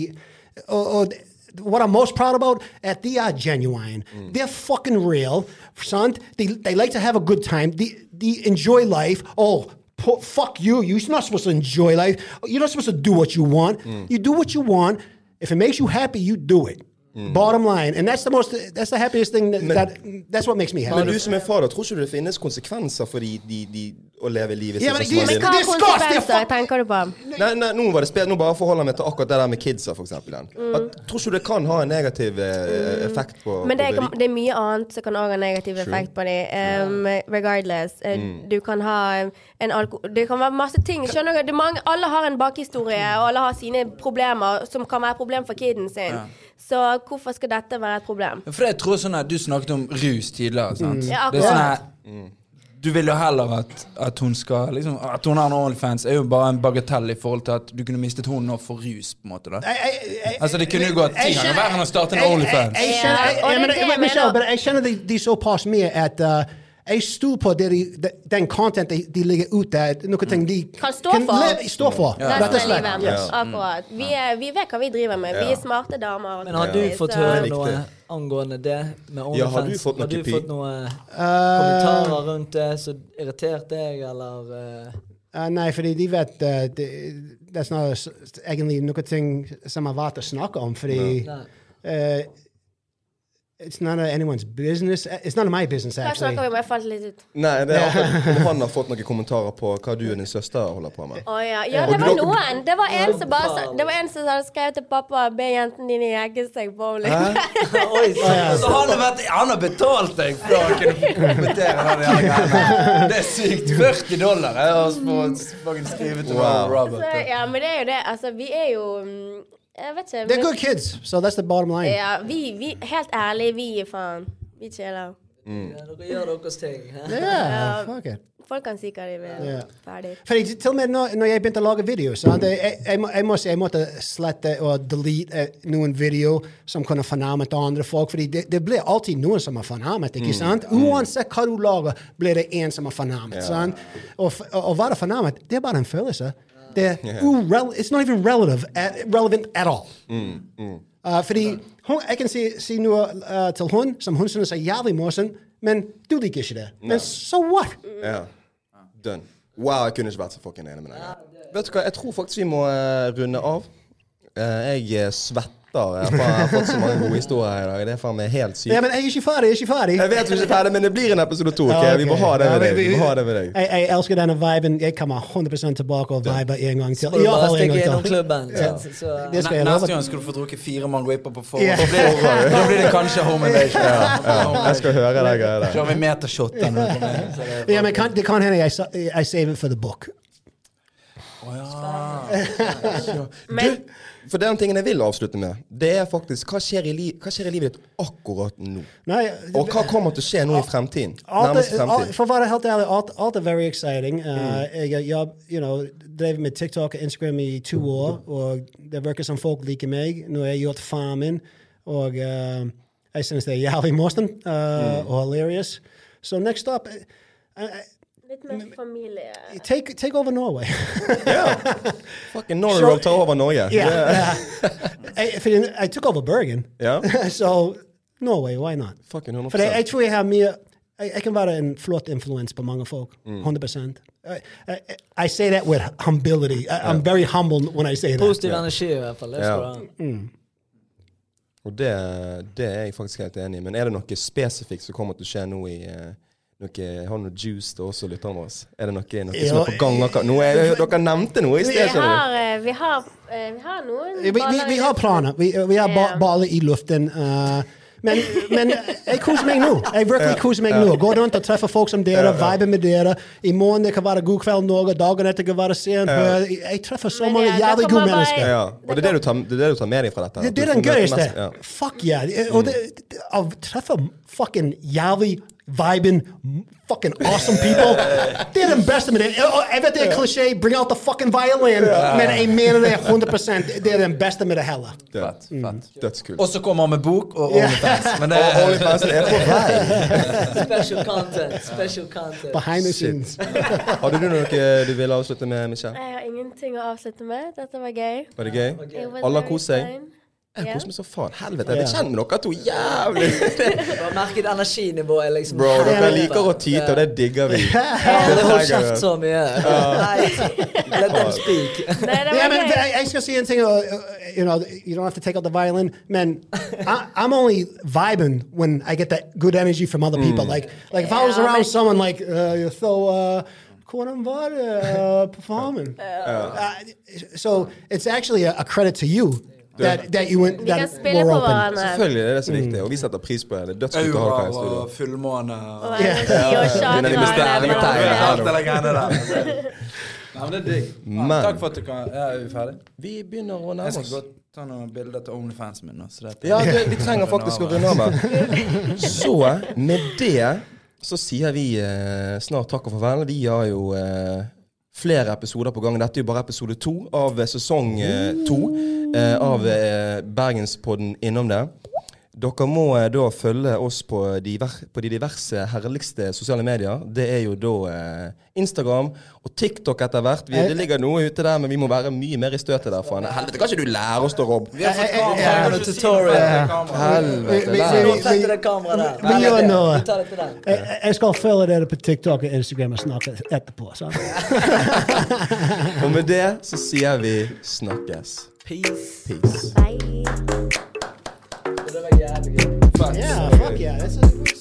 og, og, What I'm most proud about at they are uh, genuine. Mm. They're fucking real, son. They, they like to have a good time. They, they enjoy life. Oh, po- fuck you. You're not supposed to enjoy life. You're not supposed to do what you want. Mm. You do what you want. If it makes you happy, you do it. Bottom line, and that's the most. That's the happiest thing. That, that that's what makes me happy. Men du som er far, da, tror ikke du det finnes konsekvenser for de, de, de å leve livet Ja, sitt men som Men hva er er konsekvenser tenker du på? Nei, nei, nå var det sped, nå bare forholder jeg meg til akkurat det der med kidsa, for eksempel. Den. At, tror ikke du det kan ha en negativ eh, effekt på Men det på det er mye annet som kan ha negativ effekt på dem. Um, regardless. Eh, Mm. Du kan ha en alko... Det kan være masse ting. Skjønner du? Mange, alle har en bakhistorie, og alle har sine problemer som kan være problem for kiden sin. Så hvorfor skal dette være et problem? For jeg tror sånn at Du snakket om rus tidligere. sant? Ja, det er sånn at, Du vil jo heller at, at hun skal liksom, At hun har en OnlyFans, er jo bare en bagatell i forhold til at du kunne mistet henne nå for rus. på en måte da Jeg- jeg- jeg- Altså, det kunne jo gått ti ganger verre enn å starte en OnlyFans. Jeg, jeg, kjenner, jeg, jeg, det jeg jeg kjenner de, de såpass mye at uh, jeg stoler på det de, de, den content de, de legger ut der. Noen ting de Kan stå for. leve- stå for. Ja. Rett og slett. Yes. Akkurat. Vi, er, vi vet hva vi driver med. Vi er smarte damer. Men har du så- fått høre noe angående det med OnlyFans? Ja, har du fått noen, du fått noe Uh, kommentarer rundt det som irriterte deg, eller uh? uh, nei, fordi de vet uh, det, det er snarere egentlig noen ting som er verdt å snakke om, fordi Nei. uh, it's not anyone's business. It's none of my business, actually. snakker vi om? Jeg falt litt ut. Nei, det er akkurat han har fått noen kommentarer på hva du og din søster holder på med. Oh, ja. ja, det var noen. Det var en som bare. Det var en som hadde skrevet til pappa Be jentene dine jegge seg bowling'. litt. Oi, sant. Så han har, vært, han har betalt deg for å kunne kommentere den greia. Det er sykt. 40 dollar jeg har så skrive til Wow. Robert. Så, ja, men det er jo det. Altså, vi er jo mm, Jeg vet ikke. They're good kids, so that's the bottom line. Ja, vi, vi Helt ærlig, vi er faen. Vi chiller. Ja, Dere gjør deres ting. Ja, Yeah, fuck it. Folk kan si hva de vil. Yeah. Ferdig. Fordi til og med når, når jeg begynte å lage video, så jeg, jeg, jeg, må- jeg, må jeg måtte slette og delete eh, noen video som kunne fornærmet andre folk, fordi det, det blir alltid noen som er fornærmet, ikke sant? Uansett hva du lager, blir det en som er fornærmet, sant? Og, f- og å være fornærmet, det er bare en følelse. Det er urel it's not even relative, at, relevant at all. Uh, fordi hun, jeg kan si, si noe uh, til hun som hun synes er jævlig morsom, men du liker ikke det. Men so what? Ja. Done. Wow, jeg kunne ikke vært så fucking enig med deg. Vet du hva, jeg tror faktisk vi må eh, runde av. Eh, jeg eh, svetter. Jeg har jeg har fått så mange gode historier i dag. Det er faen meg helt sykt. Ja, men jeg er ikke ferdig, jeg er ikke ferdig. Jeg vet du er ikke ferdig, men det blir en episode to. Okay? Ja, Vi må ha det med deg. Vi må ha det med deg. Jeg, jeg elsker denne viben. Jeg kommer 100 tilbake og viber en gang til. Hvert bare en stikke gang innom til. klubben. Ja. Så, Neste gang skal du få drukket fire mann raper på forhånd. Ja. Da, blir, da blir det kanskje home invasion. Jeg skal høre deg greia der. Vi er- Ja, men kan, det kan hende jeg, jeg save it for the book. Men Du, for den tingen jeg vil avslutte med, det er faktisk hva skjer i, li hva skjer i livet ditt akkurat nå? Nei, Og hva kommer til å skje nå i fremtiden? alt Nærmeste er, alt, fremtid. for å være helt ærlig, alt, alt er very exciting. Uh, jeg jeg you know, drev med TikTok og Instagram i to år, og det virker som folk liker meg. Nå har jeg gjort farmen, og uh, jeg synes det er jævlig morsomt uh, og hilarious. So next up, uh, uh, litt mer familie. take, take over Norway. Fucking Norway tar over Norge. Yeah. Yeah. I, I took over Bergen. Ja. so Norway, why not? Fucking 100 For jeg, jeg tror jeg har mye jeg, jeg kan være en flott influens på mange folk. 100 I, I, I say that with humility. I, I'm very humble when I say that. Positiv energi i hvert fall. Det skal Ja. du. Og det, det er jeg faktisk helt enig i. Men er det noe spesifikt som kommer til å skje nå i eh, noe, Har noe juice til oss og lytterne våre? Er det noe, noe som er på gang? Noe? Er, dere nevnte noe i Vi sted, Vi har, eh, vi har, eh, vi har noen vi, vi, vi har planer. Vi, vi har ba, baller i luften. uh, men, men jeg koser meg nå. Jeg virkelig koser meg nå. Går rundt og treffer folk som dere, viber med dere. I morgen det kan være God kveld Norge, dagen etter kan være Sen Jeg treffer så mange jævlig gode mennesker. Ja, og det er det du tar, det er det du tar med deg fra dette? Det, er den gøyeste. Fuck yeah. Og det, det, å treffe fucking jævlig vibing, fucking awesome people. Det er den beste med det. Jeg vet det er klisjé, bring out the fucking violin, men jeg mener det 100 Det er den beste med det hele. Fett, fett. Dødskult. Og så kommer han med bok og OnlyFans. Men det OnlyFans er på vei. Special content. Special content. Behind the scenes. Hadde du noe du ville avslutte med, Michelle? Jeg har ingenting å avslutte med. Dette var gøy. Var det gøy? Alle har kost seg? Fun. Jeg koser meg så faen. Helvete, jeg ble kjent med dere to jævlig. Du har merket energinivået liksom Bro, dere Ja. liker å tyte, og det digger vi. Aldri hold kjeft så mye. Nei, let them speak. Nei, det Yeah, var man, gøy. I, I still see anything. Uh, you know, you don't have to take out the violin, man. I, I'm only vibing when I get that good energy from other people. Like, like if I was around but- someone like uh, so, uh, hvordan var det, uh, performing? Uh, so it's actually a, a credit to you that that you went Vi kan spille på hverandre. Selvfølgelig det er det som er viktig, og vi setter pris på det. Det er dødskult å ha dere i studio. og fullmåne og Og Yeah. Begynner de med stjerne- det var- tegn. alt det der greiene der. Nei, men det er digg. Ja, Men- Takk for at du kan Ja, er vi ferdig? Vi begynner å Jeg nærme skal oss. gå ta noen bilder til OnlyFansen min. nå, Så dette- Ja, det, vi trenger faktisk å runde av med. Så med det så sier vi eh, snart takk og farvel. Vi har jo eh, flere episoder på gang. Dette er jo bare episode to av sesong eh, to eh, av eh, Bergenspodden Innom det. Dere må eh, da følge oss på de, på de diverse herligste sosiale medier. Det er jo da eh, Instagram og TikTok etter hvert. Vi, det ligger noe ute der, men vi må være mye mer i støtet der. faen. Helvete, kan ikke du lære oss det, Rob? Vi har fått Eh, eh, kamera. eh, eh, vi- gjør noe. Jeg, skal følge dere på TikTok og Instagram og snakke etterpå. Og med det så sier vi snakkes. Peace. Peace. Bye. Det var jævlig gøy. Fett. Yeah, fuck yeah. That's a good